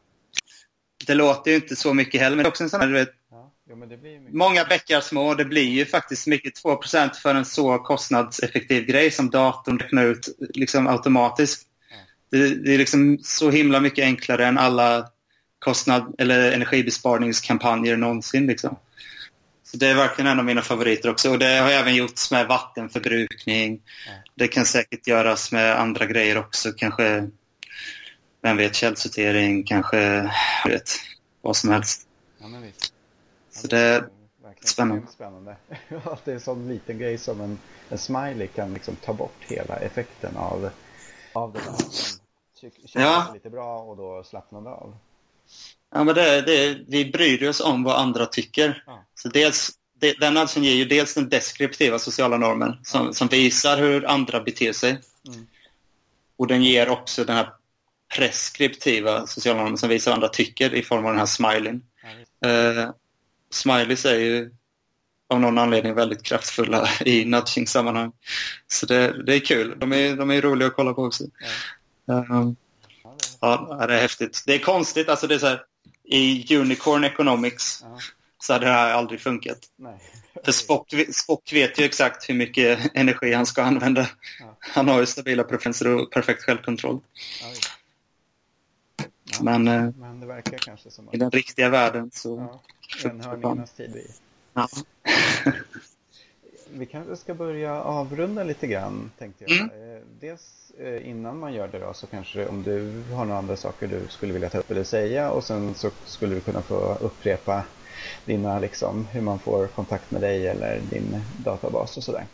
Det låter ju inte så mycket heller, men det är också en sån här, du vet, Ja. Jo, mycket. många bäckar små. Det blir ju faktiskt mycket 2 procent för en så kostnadseffektiv grej som datorn räknar ut liksom automatiskt. Ja. Det, det är liksom så himla mycket enklare än alla kostnad eller energibesparingskampanjer någonsin. Liksom. Så det är verkligen en av mina favoriter också. Och det har även gjorts med vattenförbrukning. Det kan säkert göras med andra grejer också. Kanske, vem vet, källsortering, kanske, vet, vad som helst. Ja, men visst. Så det är spännande. spännande. [LAUGHS] att det är en sån liten grej som en, en smiley kan liksom ta bort hela effekten av, av det där. Känner Ja. lite bra och då slappnar det av. Ja, men det, det, vi bryr oss om vad andra tycker. Ja. Så dels, det, den nudgen ger ju dels den deskriptiva sociala normen som, som visar hur andra beter sig. Mm. Och den ger också den här preskriptiva sociala normen som visar vad andra tycker i form av den här smileyn. Ja. Uh, smileys är ju av någon anledning väldigt kraftfulla i nudging-sammanhang. Så det, det är kul. De är, de är roliga att kolla på också. Ja. Um, Ja, det är häftigt. Det är konstigt. Alltså det är så här, I Unicorn Economics ja. så hade det här aldrig funkat. Nej. För Spock, Spock vet ju exakt hur mycket energi han ska använda. Ja. Han har ju stabila preferenser och perfekt självkontroll. Ja, Men eh, Men det verkar kanske som i att den riktiga världen så... ja, enhörningarnas tid vi. Ja. [LAUGHS] Vi kanske ska börja avrunda lite grann tänkte jag. Mm. Eh, Dels eh, innan man gör det då så kanske om du har några andra saker du skulle vilja ta upp eller säga och sen så skulle du kunna få upprepa dina liksom hur man får kontakt med dig eller din databas och sådär.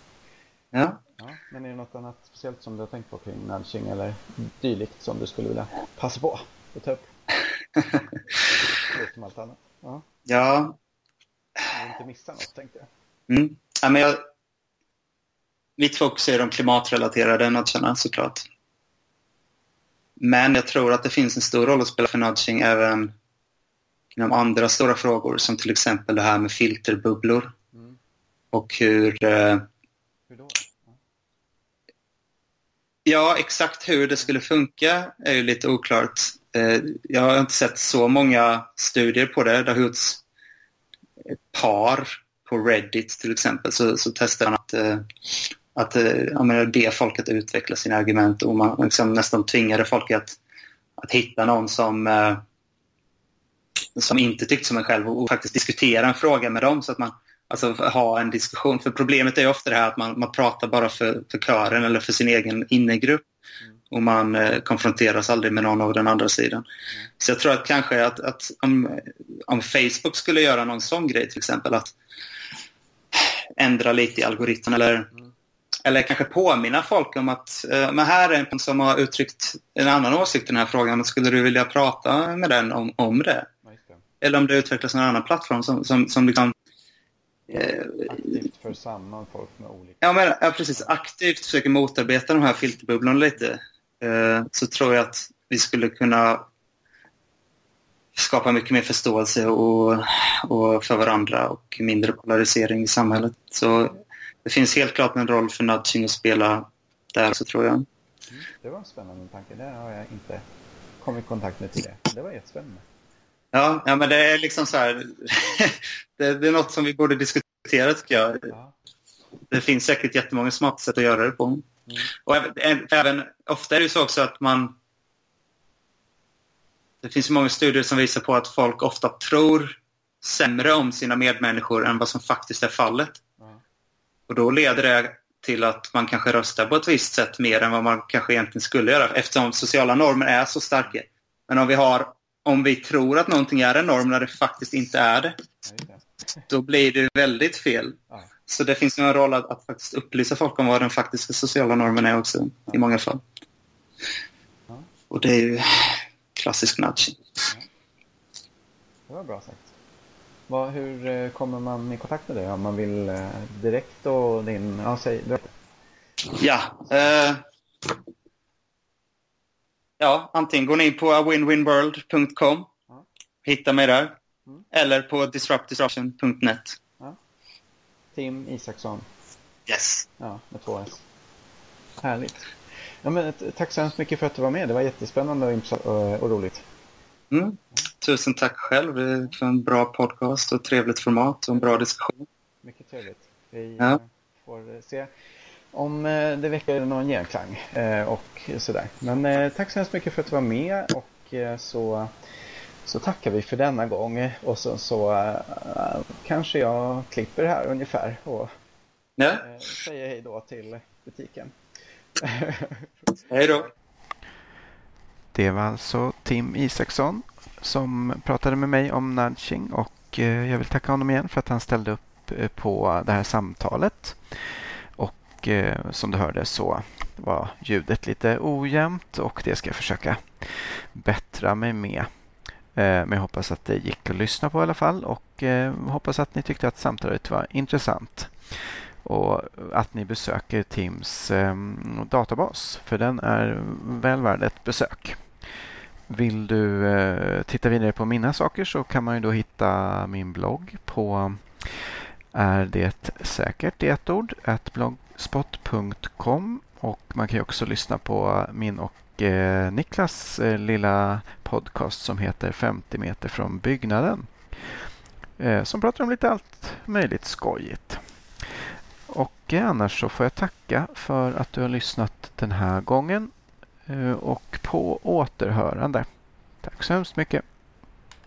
Ja. Ja, men är det något annat speciellt som du har tänkt på kring nudging eller dylikt som du skulle vilja passa på att ta upp? [LAUGHS] Förutom allt annat. Ja, ja. jag vill inte missa något tänkte jag. Mm. Ja men jag, mitt fokus är de klimatrelaterade nudgarna såklart. Men jag tror att det finns en stor roll att spela för nudging även inom andra stora frågor som till exempel det här med filterbubblor Mm. och hur eh, Hur då? Ja. Ja, exakt hur det skulle funka är ju lite oklart. Eh, Jag har inte sett så många studier på det. Det har gjorts ett par på Reddit till exempel. Så, så testar man att, eh, att eh, ja, be folk att utveckla sina argument och man liksom nästan tvingade folk att, att hitta någon som, eh, som inte tyckte som en själv och, och faktiskt diskutera en fråga med dem så att man alltså ha en diskussion. För problemet är ju ofta det här att man, man pratar bara för, för kören eller för sin egen innegrupp Mm. och man eh, konfronteras aldrig med någon av den andra sidan. Så jag tror att kanske att, att om, om Facebook skulle göra någon sån grej till exempel att ändra lite i algoritmen eller, Mm. eller kanske påminna folk om att eh, men här är en som har uttryckt en annan åsikt i den här frågan. Skulle du vilja prata med den om, om det? Det. Eller om det utvecklas en annan plattform som, som, som liksom Aktivt för samman folk med olika... Ja, men, ja, precis. Aktivt försöker motarbeta de här filterbubblorna lite. Eh, så tror jag att vi skulle kunna skapa mycket mer förståelse och, och för varandra och mindre polarisering i samhället. Så det finns helt klart en roll för nudging att spela där så tror jag. Mm, det var en spännande tanke. Det har jag inte kommit i kontakt med tidigare. Det var jättespännande. Ja, ja men det är liksom så här. [LAUGHS] det, det, är något som vi borde diskutera tycker jag. Ja. Det finns säkert jättemånga smarta sätt att göra det på. Mm. Och även, även, ofta är det så också att man... Det finns många studier som visar på att folk ofta tror sämre om sina medmänniskor än vad som faktiskt är fallet. Mm. Och då leder det till att man kanske röstar på ett visst sätt mer än vad man kanske egentligen skulle göra eftersom sociala normer är så starka. Men om vi, har, om vi tror att någonting är en norm när det faktiskt inte är det, då blir det väldigt fel. Så det finns en roll att, att, faktiskt upplysa folk om vad den faktiska sociala normen är också i många fall. Och det är ju klassisk nudging. Det var bra sagt. Vad, hur eh, kommer man i kontakt med dig om man vill eh, direkt och din... Ja, säg, ja eh, ja, antingen går ni in på winwinworld.com, ja. hittar mig där, mm. eller på disruptdisruption.net. Ja. Tim Isaksson. Yes. Ja, med två S. Härligt. Ja, men, tack så hemskt mycket för att du var med. Det var jättespännande och, och roligt. Mm. Tusen tack själv för en bra podcast och trevligt format och en bra diskussion. Mycket trevligt. Vi ja. får se om eh, det väcker någon genklang eh, och sådär. Men eh, tack så hemskt mycket för att du var med och så, så tackar vi för denna gång och så, så kanske jag klipper här ungefär och ja. säger hej då till butiken. [LAUGHS] hej då! Det var alltså Tim Isaksson som pratade med mig om nudging och eh, jag vill tacka honom igen för att han ställde upp eh, på det här samtalet. Och eh, som du hörde så var ljudet lite ojämnt och det ska jag försöka bättra mig med. Men jag hoppas att det gick att lyssna på i alla fall och hoppas att ni tyckte att samtalet var intressant och att ni besöker Tims ehm, databas för den är väl värd ett besök. Vill du eh, titta vidare på mina saker så kan man ju då hitta min blogg på är det säkert i ett ord, blogspot.com och man kan ju också lyssna på min och eh, Niklas eh, lilla podcast som heter 50 meter från byggnaden. Eh, som pratar om lite allt möjligt skojigt. Och annars så får jag tacka för att du har lyssnat den här gången eh, och på återhörande. Tack så hemskt mycket.